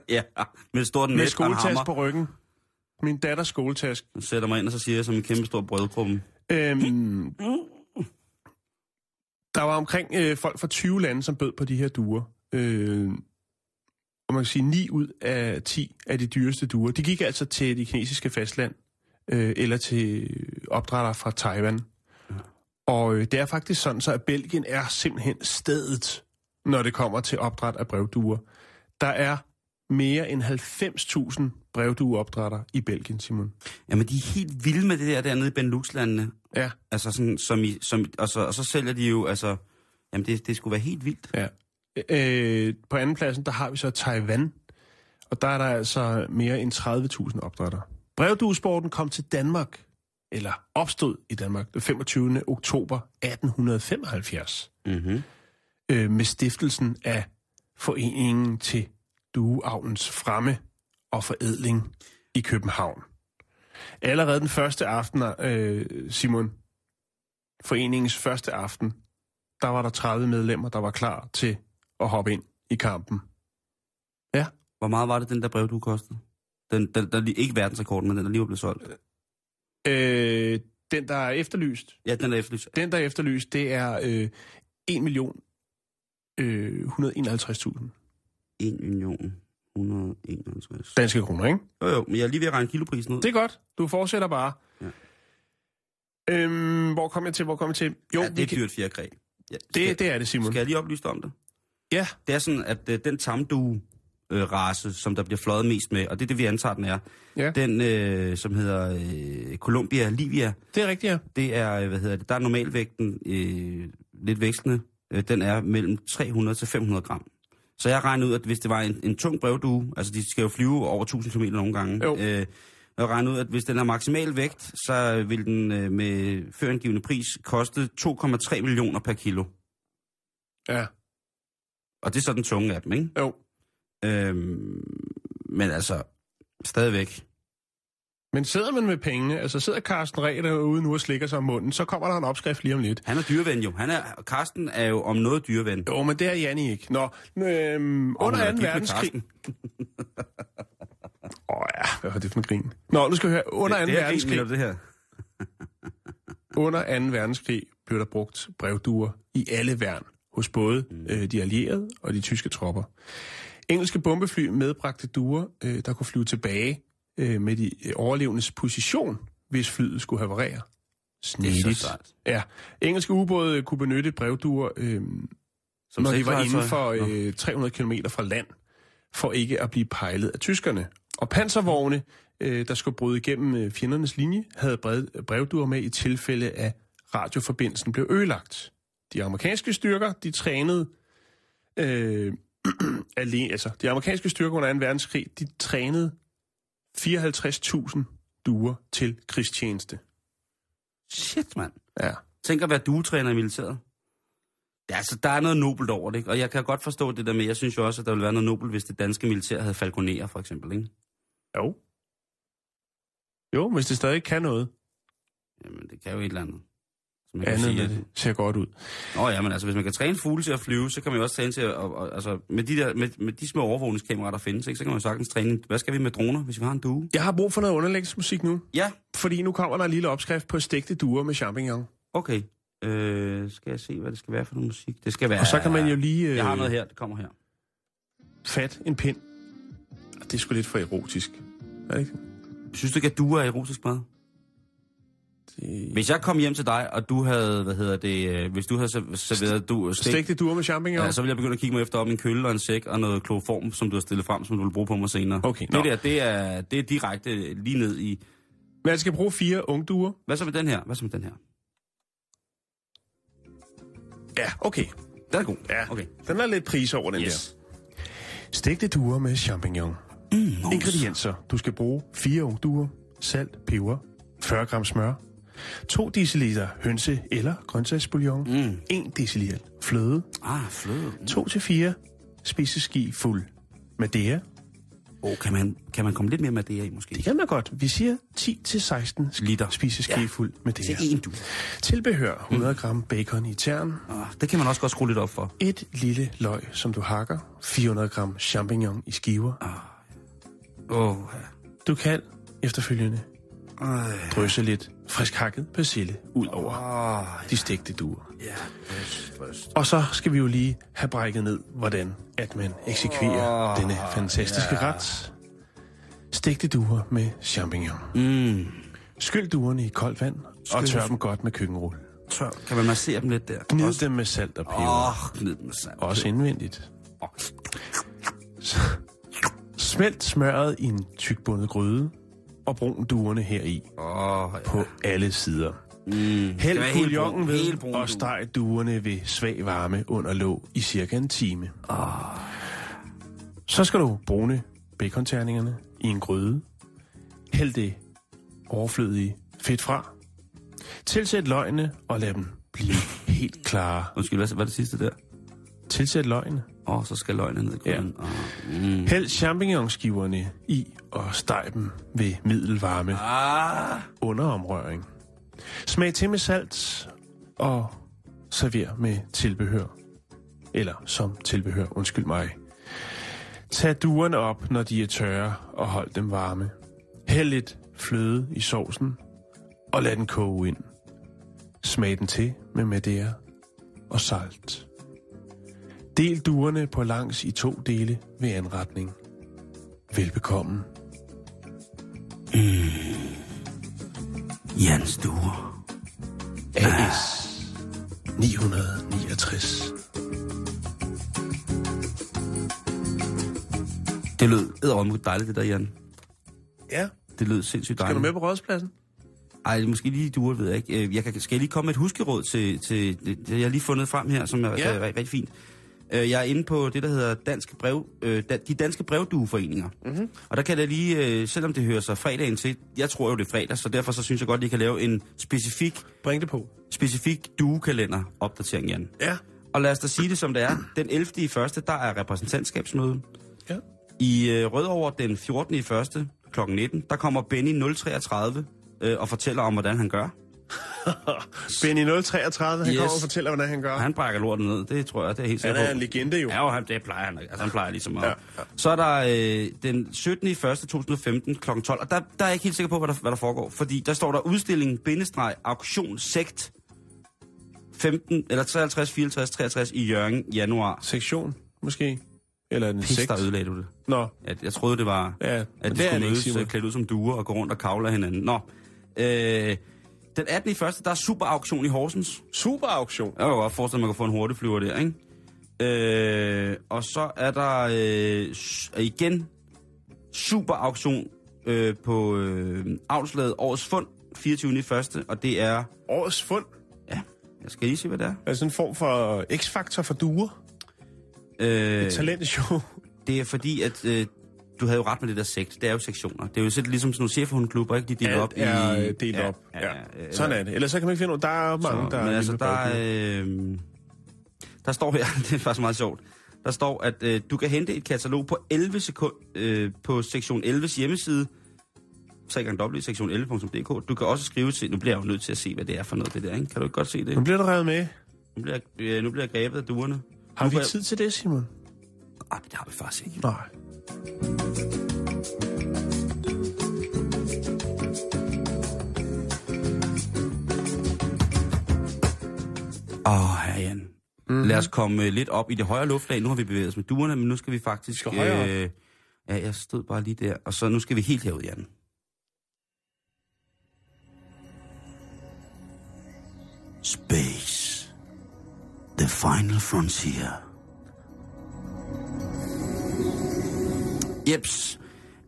Ja, med stort Med net en skoletask på ryggen. Min datters skoletask. Jeg sætter mig ind, og så siger jeg som en kæmpe stor brødkrumme. Øhm, der var omkring øh, folk fra 20 lande, som bød på de her duer. Øh, og man kan sige, 9 ud af 10 af de dyreste duer, de gik altså til det kinesiske fastland, øh, eller til opdrættere fra Taiwan. Og øh, det er faktisk sådan, så at Belgien er simpelthen stedet, når det kommer til opdræt af brevduer. Der er mere end 90.000 brevdueopdrætter i Belgien, Simon. Jamen, de er helt vilde med det der dernede i Benelux-landene. Ja, Altså, sådan, som i, som, og, så, og så sælger de jo, altså... Jamen, det, det skulle være helt vildt. Ja. Øh, på anden pladsen, der har vi så Taiwan, og der er der altså mere end 30.000 opdrætter. Brevduesporten kom til Danmark, eller opstod i Danmark, den 25. oktober 1875, Mm-hmm. Øh, med stiftelsen af Foreningen til Dueavlens Fremme og Forædling i København. Allerede den første aften, øh, Simon, foreningens første aften, der var der 30 medlemmer, der var klar til at hoppe ind i kampen. Hvor meget var det, den der brev, du kostede? Den, den, der, ikke verdensrekorden, men den, der lige var blevet solgt. Øh, den, der er efterlyst, Ja, den der efterlyst. den, der er efterlyst, det er øh, 1 million øh, 151.000 1 million 151. danske kroner, ikke? Jo, jo, men jeg er lige ved at regne kiloprisen ud. Det er godt. Du fortsætter bare. Ja. Øhm, hvor kom jeg til? Hvor kom jeg til? Jo, ja, det er kan- dyrt fjerkræ. Ja, skal, det, det er det, Simon. skal jeg lige oplyse dig om det? Ja, Det er sådan, at øh, den tamdue øh, race, som der bliver fløjet mest med, og det er det, vi antager, den er, ja. den, øh, som hedder øh, Columbia Livia, det er rigtigt, ja. det er, øh, hvad hedder det, der er normalvægten øh, lidt vekslende, øh, den er mellem 300 til 500 gram. Så jeg regner ud, at hvis det var en, en tung brevdue, altså de skal jo flyve over 1000 km nogle gange, Jo. øh, jeg regner ud, at hvis den har maksimal vægt, så vil den øh, med førangivende pris koste 2,3 millioner per kilo. Ja, Og det er så den tunge af dem, ikke? jo. Øhm, men altså, stadigvæk. Men sidder man med pengene, altså sidder Carsten Ræ derude nu og slikker sig om munden, så kommer der en opskrift lige om lidt. Han er dyreven jo. Han er, Karsten er jo om noget dyreven. Jo, men det er Janni ikke. Nå, øhm, under men 2. er gift med verdenskrig... Carsten. Åh oh, ja, hvad var det for en grin? Nå, nu skal vi høre. Under 2. det, det er verdenskrig... grin, mener du det her. Under 2. verdenskrig blev der brugt brevduer i alle værn hos både øh, de allierede og de tyske tropper. Engelske bombefly medbragte duer, øh, der kunne flyve tilbage øh, med de øh, overlevendes position, hvis flyet skulle haverere. Det er Snedigt. så. Ja, engelske ubåde kunne benytte brevduer, øh, Som når de var inden for øh, 300 km fra land, for ikke at blive pejlet af tyskerne. Og panservogne, øh, der skulle bryde igennem øh, fjendernes linje, havde brev, brevduer med i tilfælde af radioforbindelsen blev ødelagt. De amerikanske styrker, de trænede øh, alene, altså de amerikanske styrker under 2. verdenskrig, de trænede 54.000 duer til krigstjeneste. Shit, mand. Ja. Tænk at være duetræner i militæret. Ja, altså, der er noget nobelt over det, ikke? Og jeg kan godt forstå det der med, jeg synes jo også, at der ville være noget nobelt, hvis det danske militær havde falconerer, for eksempel, ikke? Jo. Jo, hvis det stadig kan noget. Jamen, det kan jo et eller andet. Man kan Andet sige, at- det ser godt ud. Nå ja, men altså, hvis man kan træne fugle til at flyve, så kan man jo også træne til at... Og, og, altså, med de, der, med, med de små overvågningskameraer, der findes, ikke, så kan man jo sagtens træne... Hvad skal vi med droner, hvis vi har en due? Jeg har brug for noget underlægningsmusik nu, Ja, fordi nu kommer der en lille opskrift på stegte duer med champignon. okay. Øh, skal jeg se, hvad det skal være for noget musik? Det skal være... Og så kan man jo lige øh, Jeg har noget her, det kommer her. fat en pind. Det er sgu lidt for erotisk. Er det ikke? Synes du ikke, at du er erotisk mad? Det... Hvis jeg kom hjem til dig, og du havde, hvad hedder det, øh, hvis du havde serv- serveret du, stik, Stegte duer med champignon? ja, så ville jeg begynde at kigge mig efter om en kølle og en sæk og noget kloform, som du har stillet frem, som du vil bruge på mig senere. Okay, det nå. der, det er, det er direkte lige ned i... Man skal bruge fire ungduer. Hvad så med den her? Hvad så med den her? Ja, okay. Den er god. Ja, Okay. Den er lidt pris over den Yes. der. Stegte duer med champignon. Mm, Ingredienser. Du skal bruge fire ungduer, salt, peber, 40 gram smør, 2 dl hønse- eller grøntsagsbouillon, Mm. 1 dl fløde, Ah, fløde. 2-4 spiseski fuld Madeira. Oh, kan, man, kan man komme lidt mere her i, måske? Det kan man godt. Vi siger 10-16 Liter. spiseski Ja. fuld Madeira. Til en du. Tilbehør 100 gram bacon i tern, Ah, det kan man også godt skrue lidt op for. et lille løg, som du hakker, 400 gram champignon i skiver. Åh, oh, Du kan efterfølgende ja. drysse lidt frisk hakket persille ud over Åh, de stegte duer. ja. Først. Og så skal vi jo lige have brækket ned, hvordan at man eksekverer Åh, denne fantastiske ja. ret. Stegte duer med champignon. Mm. Skyld duerne i koldt vand og tør dem godt med køkkenrulle. Tør. Kan man massere dem lidt der? Gnid Også- dem med salt og peber. Oh, gnid med sand. Også indvendigt. Åh. Smelt smøret i en tykbundet gryde og brun duerne heri Åh, ja. på alle sider. Mm. Hæld brun- ved brun og steg duerne ved svag varme under låg i cirka en time. Så skal du brune baconterningerne i en gryde. Hæld det overflødige fedt fra. Tilsæt løgene og lad dem blive helt klare. Undskyld, hvad er det sidste der? Tilsæt løgene. Oh, så skal løgene ned i gryden. Ja. Oh. Mm. Hæld champignonskiverne i og steg dem ved middelvarme Ah. under omrøring. Smag til med salt og server med tilbehør. Eller som tilbehør, undskyld mig. Tag duerne op, når de er tørre, og hold dem varme. Hæld lidt fløde i sovsen, og lad den koge ind. Smag den til med madeira og salt. Del duerne på langs i to dele ved anretning. Velbekomme. Jans duer. AS 969. Det lød eddermame dejligt, det der, Jan. Ja, Det lød sindssygt skal dejligt. du med på rådspladsen? Ej, måske lige duer, ved jeg ikke. Øh, Jeg kan, skal jeg lige komme med et huskeråd til, til det, det, jeg har lige fundet frem her, som er ja. rigtig, rigtig fint. Øh, Jeg er inde på det, der hedder danske brev, øh, de danske brevdueforeninger. Mm-hmm. Og der kan jeg lige, øh, selvom det hører sig fredagen til, jeg tror jo, det er fredag, så derfor så synes jeg godt, at I kan lave en specifik, Bring det på. specifik duekalender opdatering, Jan. Ja. Og lad os da sige det, som det er. Den 11. i første, der er repræsentantskabsmøde. Ja. I øh, Rødovre den 14. i første kl. 19, der kommer Benny 033 øh, og fortæller om, hvordan han gør. Benny 033, han Yes. kommer og fortæller, hvordan han gør. Han brækker lorten ned, det tror jeg, det er helt Han sikker er en legende jo. Ja, jo, han, det plejer han. Altså, han plejer ligesom at... Ja, Ja. Så er der øh, den 17. i 1. 2015 kl. 12, og der, der er jeg ikke helt sikker på, hvad der, hvad der foregår. Fordi der står der udstilling, bindestreg, auktion, sekt, 15, eller 53, 54, 63 i Jørgen, januar. Sektion, måske? Eller er en Pis, sekt? der ødelagde du det. Nå, Jeg, jeg troede, det var, ja. at de det skulle mødes øh, klædt ud som duer og gå rundt og kavle hinanden. Nå, øh, den 18. i 1. der er super auktion i Horsens. Super auktion. Jeg kan godt forestille, at man kan få en hurtigflyver der, ikke? Øh, og så er der øh, igen super auktion øh, på øh, afslaget Årets Fund, 24. i første, og det er... Årets fund. Ja, jeg skal lige se, hvad det er. Er det sådan en form for x-faktor for duer? Øh, Et talentshow. det er fordi, at øh, du havde jo ret med det der sekt. Det er jo sektioner. Det er jo sådan ligesom sådan nogle chefhundklubber, ikke? De deler Alt op i... er delt ja, op. Ja, ja, ja, Sådan er det. Ellers så kan man ikke finde ud. Der er mange, Så, der men er altså, der, øh, der står her, det er faktisk meget sjovt, der står, at øh, du kan hente et katalog på 11 sekunder øh, på sektion 11's hjemmeside, www.sektion11.dk. Du kan også skrive til, nu bliver jeg jo nødt til at se, hvad det er for noget, det der, ikke? Kan du ikke godt se det? Nu bliver der revet med. Nu bliver øh, nu bliver jeg grebet af duerne. Har nu vi jeg- tid til det, Simon? Ej, det har vi faktisk ikke. Nej. Åh, oh, herre Jan. Mm-hmm. Lad os komme øh, lidt op i det højere luftlag. Nu har vi bevæget os med duerne, men nu skal vi faktisk... skal øh, ja, jeg stod bare lige der. Og så nu skal vi helt herud, Jan. Space. The final frontier. Jeps.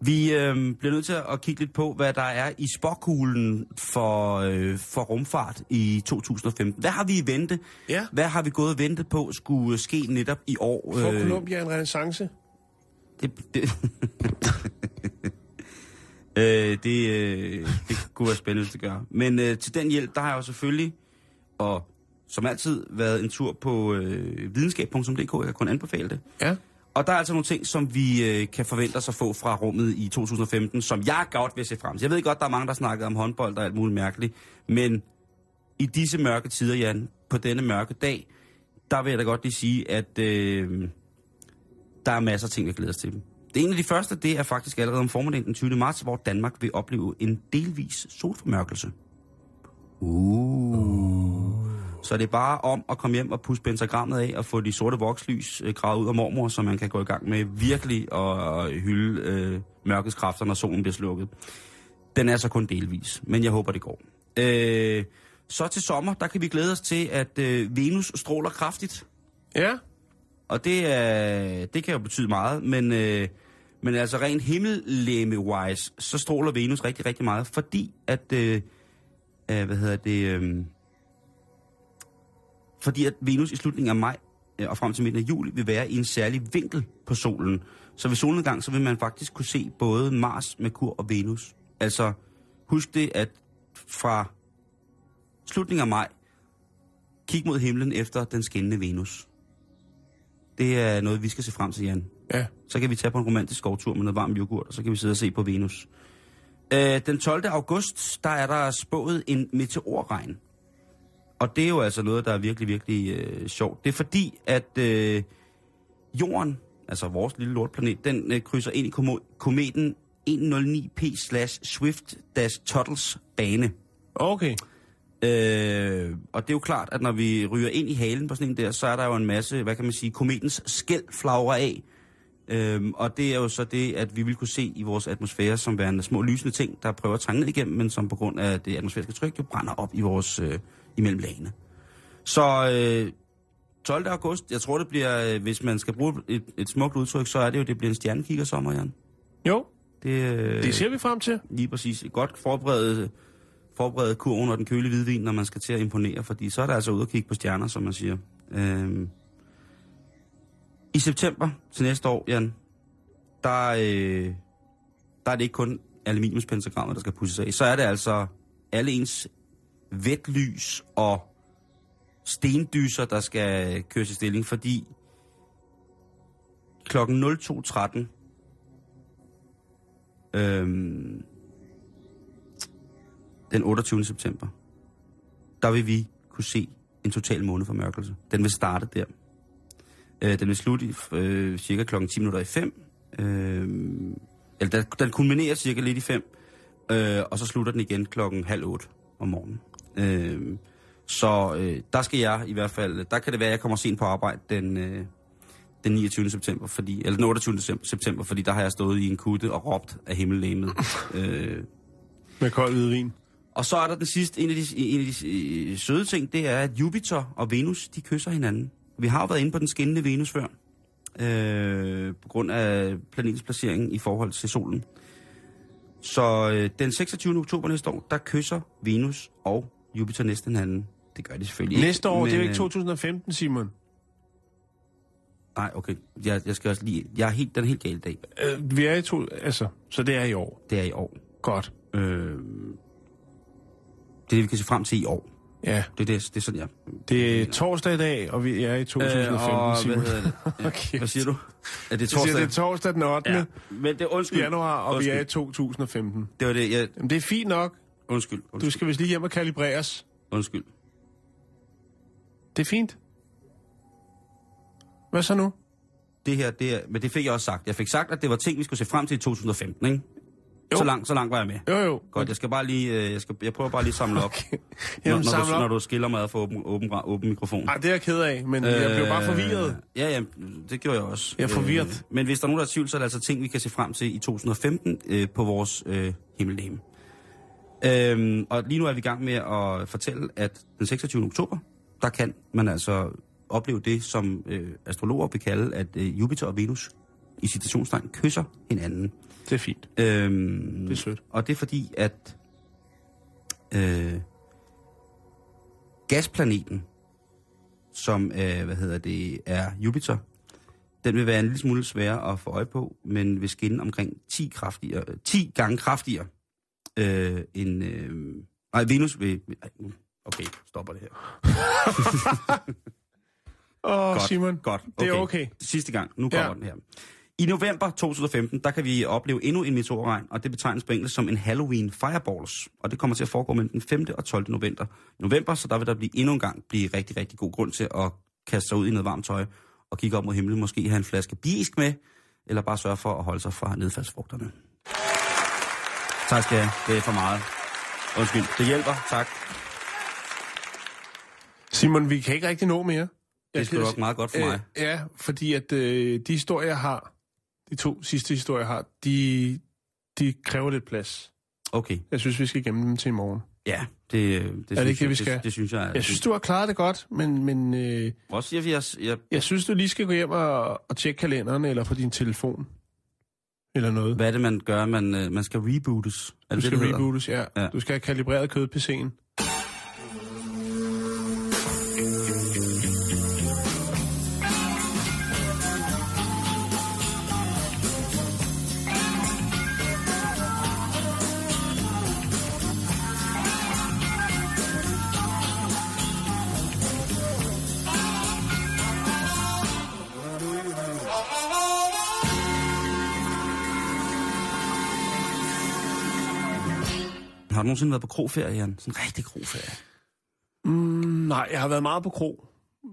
Vi øh, bliver nødt til at kigge lidt på, hvad der er i spåkuglen for, øh, for rumfart i 2015. Hvad har vi i vente? Ja. Hvad har vi gået og ventet på skulle ske netop i år? Får Øh, Columbia en renaissance? det, det, øh, det, øh, det kunne være spændende, hvis det gør. Men øh, til den hjælp, der har jeg jo selvfølgelig, og som altid, været en tur på øh, videnskab.dk. Jeg kan kun anbefale det. Ja. Og der er altså nogle ting, som vi øh, kan forvente os at få fra rummet i 2015, som jeg godt vil se frem til. Jeg ved godt, der er mange, der snakker om håndbold og alt muligt mærkeligt, men i disse mørke tider, Jan, på denne mørke dag, der vil jeg da godt lige sige, at øh, der er masser af ting, vi glæder os til. Det ene af de første, det er faktisk allerede om formiddagen den 20. marts, hvor Danmark vil opleve en delvis solformørkelse. Uh. Så det er bare om at komme hjem og pusse pentagrammet af og få de sorte vokslys øh, gravet ud af mormor, så man kan gå i gang med virkelig at, at hylde øh, mørkets kræfter, når solen bliver slukket. Den er så kun delvis, men jeg håber, det går. Øh, så til sommer, der kan vi glæde os til, at øh, Venus stråler kraftigt. Ja. Og det, er, det kan jo betyde meget, men, øh, men altså rent himmellæme-wise, så stråler Venus rigtig, rigtig meget, fordi at, øh, øh, hvad hedder det, øh, fordi at Venus i slutningen af maj øh, og frem til midten af juli vil være i en særlig vinkel på solen. Så ved solnedgang, så vil man faktisk kunne se både Mars, Merkur og Venus. Altså, husk det, at fra slutningen af maj, kig mod himlen efter den skinnende Venus. Det er noget, vi skal se frem til, Jan. Ja. Så kan vi tage på en romantisk skovtur med noget varm yoghurt, og så kan vi sidde og se på Venus. Øh, den 12. august, der er der spået en meteorregn. Og det er jo altså noget, der er virkelig, virkelig øh, sjovt. Det er fordi, at øh, jorden, altså vores lille lortplanet, den øh, krydser ind i komo- kometen 109P slash Swift dash Tuttles bane. Okay. Øh, og det er jo klart, at når vi ryger ind i halen på sådan en der, så er der jo en masse, hvad kan man sige, kometens skæld flagrer af. Øhm, og det er jo så det, at vi vil kunne se i vores atmosfære som værende små lysende ting, der prøver at trænge ned igennem, men som på grund af det atmosfæriske tryk jo brænder op i vores øh, imellem lagene. Så øh, 12. august, jeg tror det bliver, øh, hvis man skal bruge et, et smukt udtryk, så er det jo, det bliver en stjernekigger sommer, Jan. Jo, Det, øh, det ser vi frem til. Lige præcis. Et godt forberedet, forberedet kurven og den kølige hvidvin, når man skal til at imponere, fordi så er der altså ude at kigge på stjerner, som man siger. Øhm. I september til næste år, Jan, der, øh, der er det ikke kun aluminiumspentagrammer, der skal pusses af. Så er det altså alle ens vetlys og stendyser, der skal køres i stilling, fordi klokken 02.13 øhm, den 28. september, der vil vi kunne se en total måneformørkelse. Den vil starte der. Øh, den vil slutte i, øh, cirka klokken 10 minutter i 5. Øh, eller den, den kulminerer cirka lidt i 5. Øh, og så slutter den igen klokken halv 8 om morgenen. Øh, så øh, der skal jeg i hvert fald, der kan det være, at jeg kommer sent på arbejde den, øh, den 29. september, fordi, eller den 28. september- fordi der har jeg stået i en kutte og råbt af himmellegemet. øh, Med kold hvidvin. og så er der den sidste, en af de, en af de øh, søde ting, det er, at Jupiter og Venus, de kysser hinanden. Vi har jo været inde på den skinnende Venus før, øh, på grund af planetens placering i forhold til solen. Så øh, den 26. oktober næste år, der kysser Venus og Jupiter næsten hinanden. Det gør de selvfølgelig ikke. Næste år, det er jo men, ikke 2015, Simon. Øh, nej, okay. Jeg, jeg skal også lige... Jeg er helt, den er helt galt dag. Øh, vi er i to... Altså, så det er i år. Det er i år. Godt. Øh, det er det, vi kan se frem til i år. Ja, Det er, det, det er sådan, jeg... det er torsdag i dag, og vi er i 2015, Øh, og, Simon. hvad hedder det? Ja, Okay. Hvad siger du? Er det Jeg siger, torsdag? det er torsdag den 8. Ja, men det er undskyld. januar, og vi undskyld. er i 2015. Det var det, jeg... Jamen, det er fint nok. Undskyld, Du skal vist lige hjem og kalibreres. undskyld. Det er fint. Hvad så nu? Det her, det er... Men det fik jeg også sagt. Jeg fik sagt, at det var ting, vi skulle se frem til i 2015, ikke? Jo. Så langt, så langt var jeg med. Jo, jo. Godt, jeg skal bare lige... øh, Jeg, skal, jeg prøver bare lige at samle op, Okay. når, Jamen, når, samle du, når op. du skiller mig ad for åben, åben, åben mikrofon. Ej, det er jeg ked af, men øh, jeg blev bare forvirret. Ja, ja, det gjorde jeg også. Jeg er forvirret. Øh, men hvis der er nogen, der er tvivl, så er der altså ting, vi kan se frem til i 2015 øh, på vores øh, himmellegeme. Øhm, og lige nu er vi i gang med at fortælle, at den 26. oktober, der kan man altså opleve det, som øh, astrologer vil kalde, at øh, Jupiter og Venus i citationstegn kysser hinanden. Det er fint. Øhm, Det er sødt. Og det er fordi, at øh, gasplaneten, som øh, hvad hedder det, er Jupiter, den vil være en lille smule sværere at få øje på, men vil skinne omkring 10, kraftigere, 10 gange kraftigere øh, end... Øh, nej, Venus nu- Okay, stopper det her. Åh, oh, Godt, Simon. Godt, Det er okay. Sidste gang, nu kommer Ja. den her. I november 2015, der kan vi opleve endnu en meteorregn, og det betegnes på engelsk som en Halloween Fireballs. Og det kommer til at foregå mellem den 5. og 12. november. november, så der vil der blive endnu en gang blive rigtig, rigtig god grund til at kaste sig ud i noget varmt tøj og kigge op mod himlen. Måske have en flaske bisk med, eller bare sørge for at holde sig fra nedfaldsfrugterne. Tak skal jeg. Det er for meget. Undskyld. Det hjælper. Tak. Simon, vi kan ikke rigtig nå mere. Det er kan nok meget godt for mig. Øh, ja, fordi at øh, de historier, jeg har, de to sidste historier, jeg har, de, de kræver lidt plads. Okay. Jeg synes, vi skal gemme dem til i morgen. Ja, det, det, det, det synes ikke det, vi jeg- skal? Det, det synes jeg. Jeg synes, du har klaret det godt, men, men øh, Også jeg, jeg, jeg, jeg synes, du lige skal gå hjem og, og tjekke kalenderen eller på din telefon. Eller noget. Hvad er det, man gør? Man, øh, man skal rebootes. Er Du det skal det, rebootes, ja. Ja. ja. Du skal have kalibreret kød-PC'en. Har du nogensinde været på kroferie, Jan? Sådan en rigtig kroferie. Mm, nej, jeg har været meget på kro.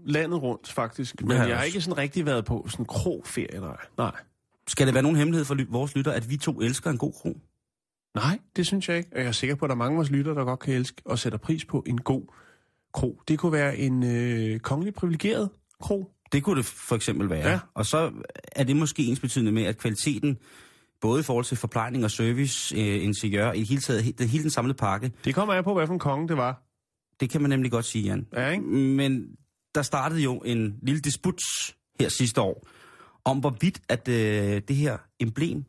Landet rundt, faktisk. Men har jeg har ikke sådan rigtig været på sådan kroferie, nej. Nej. Skal det være nogen hemmelighed for ly- vores lytter, at vi to elsker en god kro? Nej, det synes jeg ikke. Og jeg er sikker på, at der er mange af vores lytter, der godt kan elske og sætter pris på en god kro. Det kunne være en øh, kongelig privilegeret kro. Det kunne det for eksempel være. Ja. Og så er det måske ens betydende med, at kvaliteten, både i forhold til forplejning og service, øh, interiør, i det hele taget, det hele den samlede pakke, Det kommer af på, hvad for en konge det var. det kan man nemlig godt sige, Jan. Ja, ikke? Men der startede jo en lille disput her sidste år, om hvorvidt at øh, det her emblem,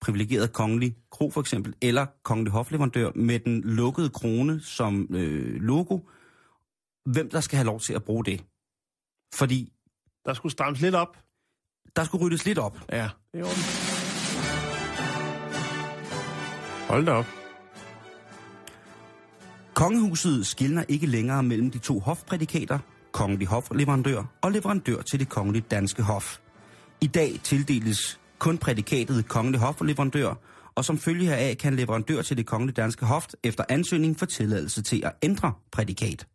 privilegeret kongelig kro for eksempel, eller kongelig hofleverandør med den lukkede krone som øh, logo, hvem der skal have lov til at bruge det. Fordi Der skulle strammes lidt op. der skulle ryddes lidt op. Ja, det er. Hold da op. Kongehuset skiller ikke længere mellem de to hofprædikater, kongelig hofleverandør og leverandør til det kongelige danske hof. I dag tildeles kun prædikatet kongelig hofleverandør, og som følge heraf kan leverandør til det kongelige danske hoft efter ansøgning få tilladelse til at ændre prædikat.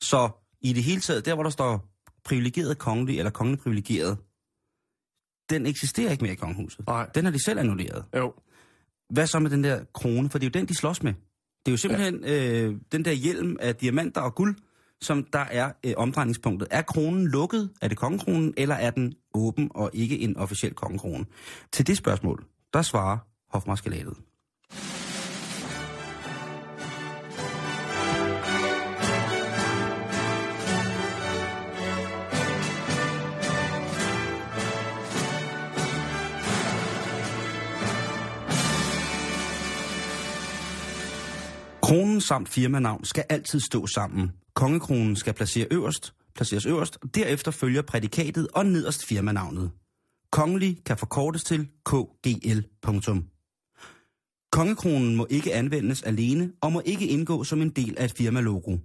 Så i det hele taget, der hvor der står privilegeret kongelig eller kongelig privilegeret, den eksisterer ikke mere i kongehuset. Nej. Den har de selv annulleret. Jo. Hvad så med den der krone? For det er jo den, de slås med. Det er jo simpelthen ja. øh, den der hjelm af diamanter og guld, som der er øh, omdrejningspunktet. Er kronen lukket? Er det kongekronen, eller er den åben og ikke en officiel kongekrone? Til det spørgsmål, der svarer hofmarskalatet. Kronen samt firmanavn skal altid stå sammen. Kongekronen skal placere øverst, placeres øverst, og derefter følger prædikatet og nederst firmanavnet. Kongelig kan forkortes til KGL. Kongekronen må ikke anvendes alene og må ikke indgå som en del af et firmalogo.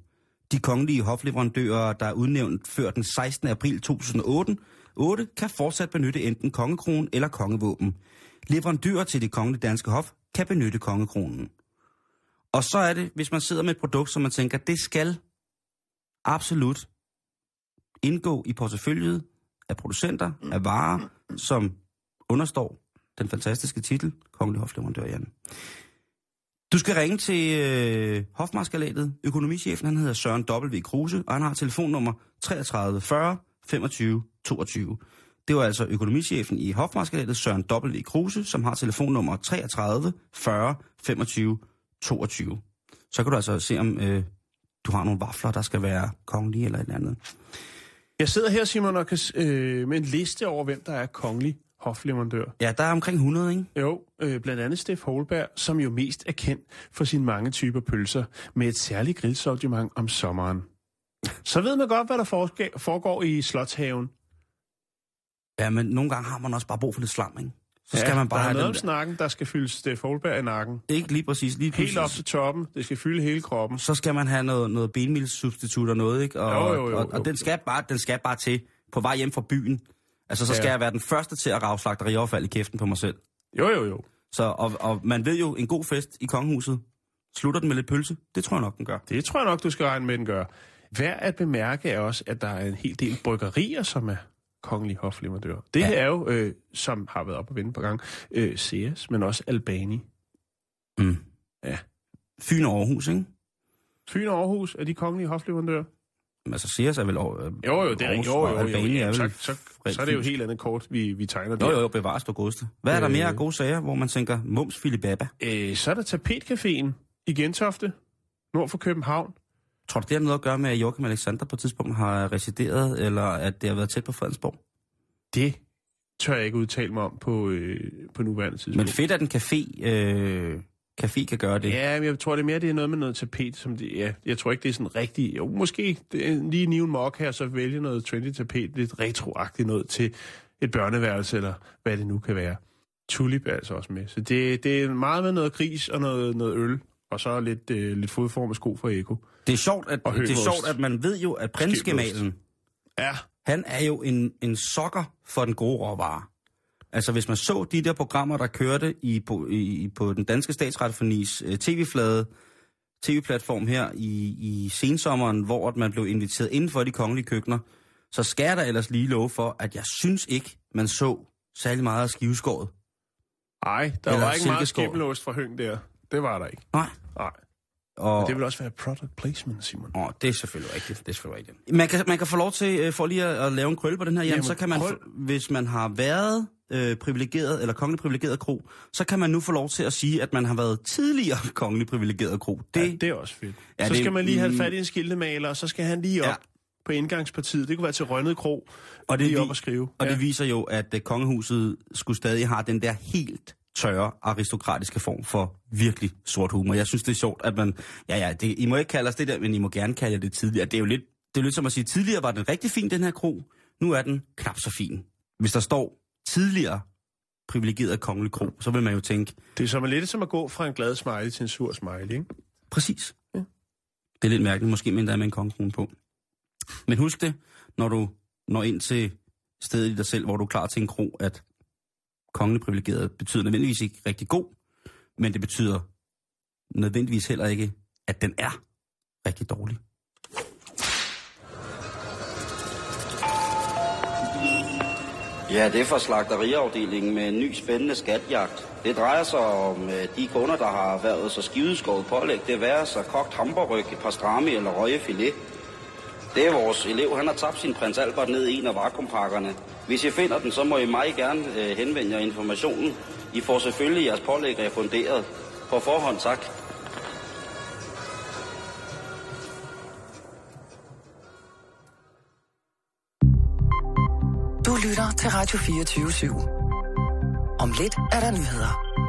De kongelige hofleverandører, der er udnævnt før den 16. april 2008, 8, kan fortsat benytte enten kongekronen eller kongevåben. Leverandører til det kongelige danske hof kan benytte kongekronen. Og så er det, hvis man sidder med et produkt, som man tænker, det skal absolut indgå i porteføljet af producenter, af varer, som understår den fantastiske titel, Kongelig Hofleverandør Jan. Du skal ringe til øh, Hofmarskalatet. Økonomichefen, han hedder Søren W. Kruse, og han har telefonnummer 33 40 25 22. Det var altså økonomichefen i Hofmarskalatet, Søren W. Kruse, som har telefonnummer 33 40 25 22. Så kan du altså se, om øh, du har nogle vafler, der skal være kongelige eller et eller andet. Jeg sidder her, Simon, og kan, øh, med en liste over, hvem der er kongelig hofleverandør. Ja, der er omkring 100, ikke? Jo, øh, blandt andet Steff Holberg, som jo mest er kendt for sine mange typer pølser, med et særligt grillsortiment om sommeren. Så ved man godt, hvad der foregår i Slotshaven. Ja, men nogle gange har man også bare brug for lidt slam, ikke? Så skal ja, man bare der er have noget om der. snakken, der skal fyldes Steff Holberg i nakken. Ikke lige præcis. Lige Helt op til toppen. Det skal fylde hele kroppen. så skal man have noget, noget benmilssubstitut og noget, ikke? Og, Jo, jo, jo, og, og jo. den, skal bare, den skal bare til på vej hjem fra byen. Altså, så skal Ja. jeg være den første til at rave slagteriaffald i kæften på mig selv. Jo, jo, jo. Så, og, og man ved jo, en god fest i kongehuset, slutter den med lidt pølse? Det tror jeg nok, den gør. Det tror jeg nok, du skal regne med, den gør. Værd at bemærke er også, at der er en hel del bryggerier, som er kongelige hofleverandør. Det Ja. er jo, øh, som har været op og vende på gang, øh, Sears, men også Albani. Mm. Ja. Fyn og Aarhus, ikke? Fyn og Aarhus er de kongelige hofleverandører. Men altså, Sears er vel over, øh, Jo, jo, det er Aarhus, jo, jo, jo, jo, Albani er jo, vel så, så, så er det jo helt andet kort, vi, vi tegner der. Jo, jo, jo, bevares på godste. Hvad er der Øh. mere gode sager, hvor man tænker, mums filibaba? Øh, så er der Tapetcaféen i Gentofte, nord for København. Tror du, det har noget at gøre med, at Joachim Alexander på et tidspunkt har resideret, eller at det har været tæt på Fredensborg? Det tør jeg ikke udtale mig om på, øh, på nuværende tidspunkt. Men fedt, at en café, øh, café kan gøre det. Ja, men jeg tror, det er mere, det er noget med noget tapet, som det, ja, jeg tror ikke, det er sådan rigtigt. Jo, måske det er lige nive en mok her, så vælge noget trendy tapet, lidt retroagtigt noget til et børneværelse, eller hvad det nu kan være. Tulip er altså også med. Så det, det er meget med noget gris og noget, noget øl, og så lidt, øh, lidt fodformet sko fra Eko. Det er sjovt, at, det er sjovt, at man ved jo, at prinsgemalen, Ja, han er jo en, en sokker for den gode råvare. Altså, hvis man så de der programmer, der kørte i, på, i, på den danske statsretfonis øh, tv-flade, tv-platform her i, i sensommeren, hvor at man blev inviteret inden for de kongelige køkkener, så skal jeg da ellers lige love for, at jeg synes ikke, man så særlig meget af skiveskåret. ej, der Eller var ikke meget skimmelost fra høng der. Det var der ikke. Nej. Nej. Og, Men det vil også være product placement, Simon. Åh, det er selvfølgelig rigtigt. Det er selvfølgelig rigtigt. Man kan, man kan få lov til, øh, for lige at, at lave en krølle på den her, Jan, Jamen, så kan man, krøl. hvis man har været øh, privilegeret, eller kongelig privilegeret kro, så kan man nu få lov til at sige, at man har været tidligere kongelig privilegeret kro. Det, Det, ja, det er også fedt. Ja, så det- skal man lige have fat i en skiltemaler, og så skal han lige op Ja. på indgangspartiet. Det kunne være til Rønnet Kro, Og det vi- op og skrive. Og ja. det viser jo, at øh, kongehuset skulle stadig have den der helt tørre, aristokratiske form for virkelig sort humor. Jeg synes, det er sjovt, at man... Ja, ja, det, I må ikke kalde os det der, men I må gerne kalde det tidligere. Det er jo lidt, det er lidt som at sige, tidligere var den rigtig fin, den her kro. Nu er den knap så fin. Hvis der står tidligere privilegeret kongelig kro, så vil man jo tænke, Det er som lidt som at gå fra en glad smiley til en sur smiley, ikke? præcis. Ja. Det er lidt mærkeligt, måske mindre med en kongekrone på. Men husk det, når du når ind til stedet i dig selv, hvor du er klar til en kro, at kongelig privilegeret betyder nødvendigvis ikke rigtig god, men det betyder nødvendigvis heller ikke, at den er rigtig dårlig. Ja, det er fra slagteriafdelingen med en ny spændende skatjagt. Det drejer sig om øh, de kunder, der har været så skiveskåret pålæg. Det være sig kogt hamburryg, pastrami eller røgefilet. Det er vores elev. Han har tabt sin prins Albert ned i en af vakuumpakkerne. Hvis I finder den, så må I meget gerne øh, henvende jer informationen. I får selvfølgelig jeres pålæg refunderet. På forhånd, tak. Du lytter til Radio 24 /7. Om lidt er der nyheder.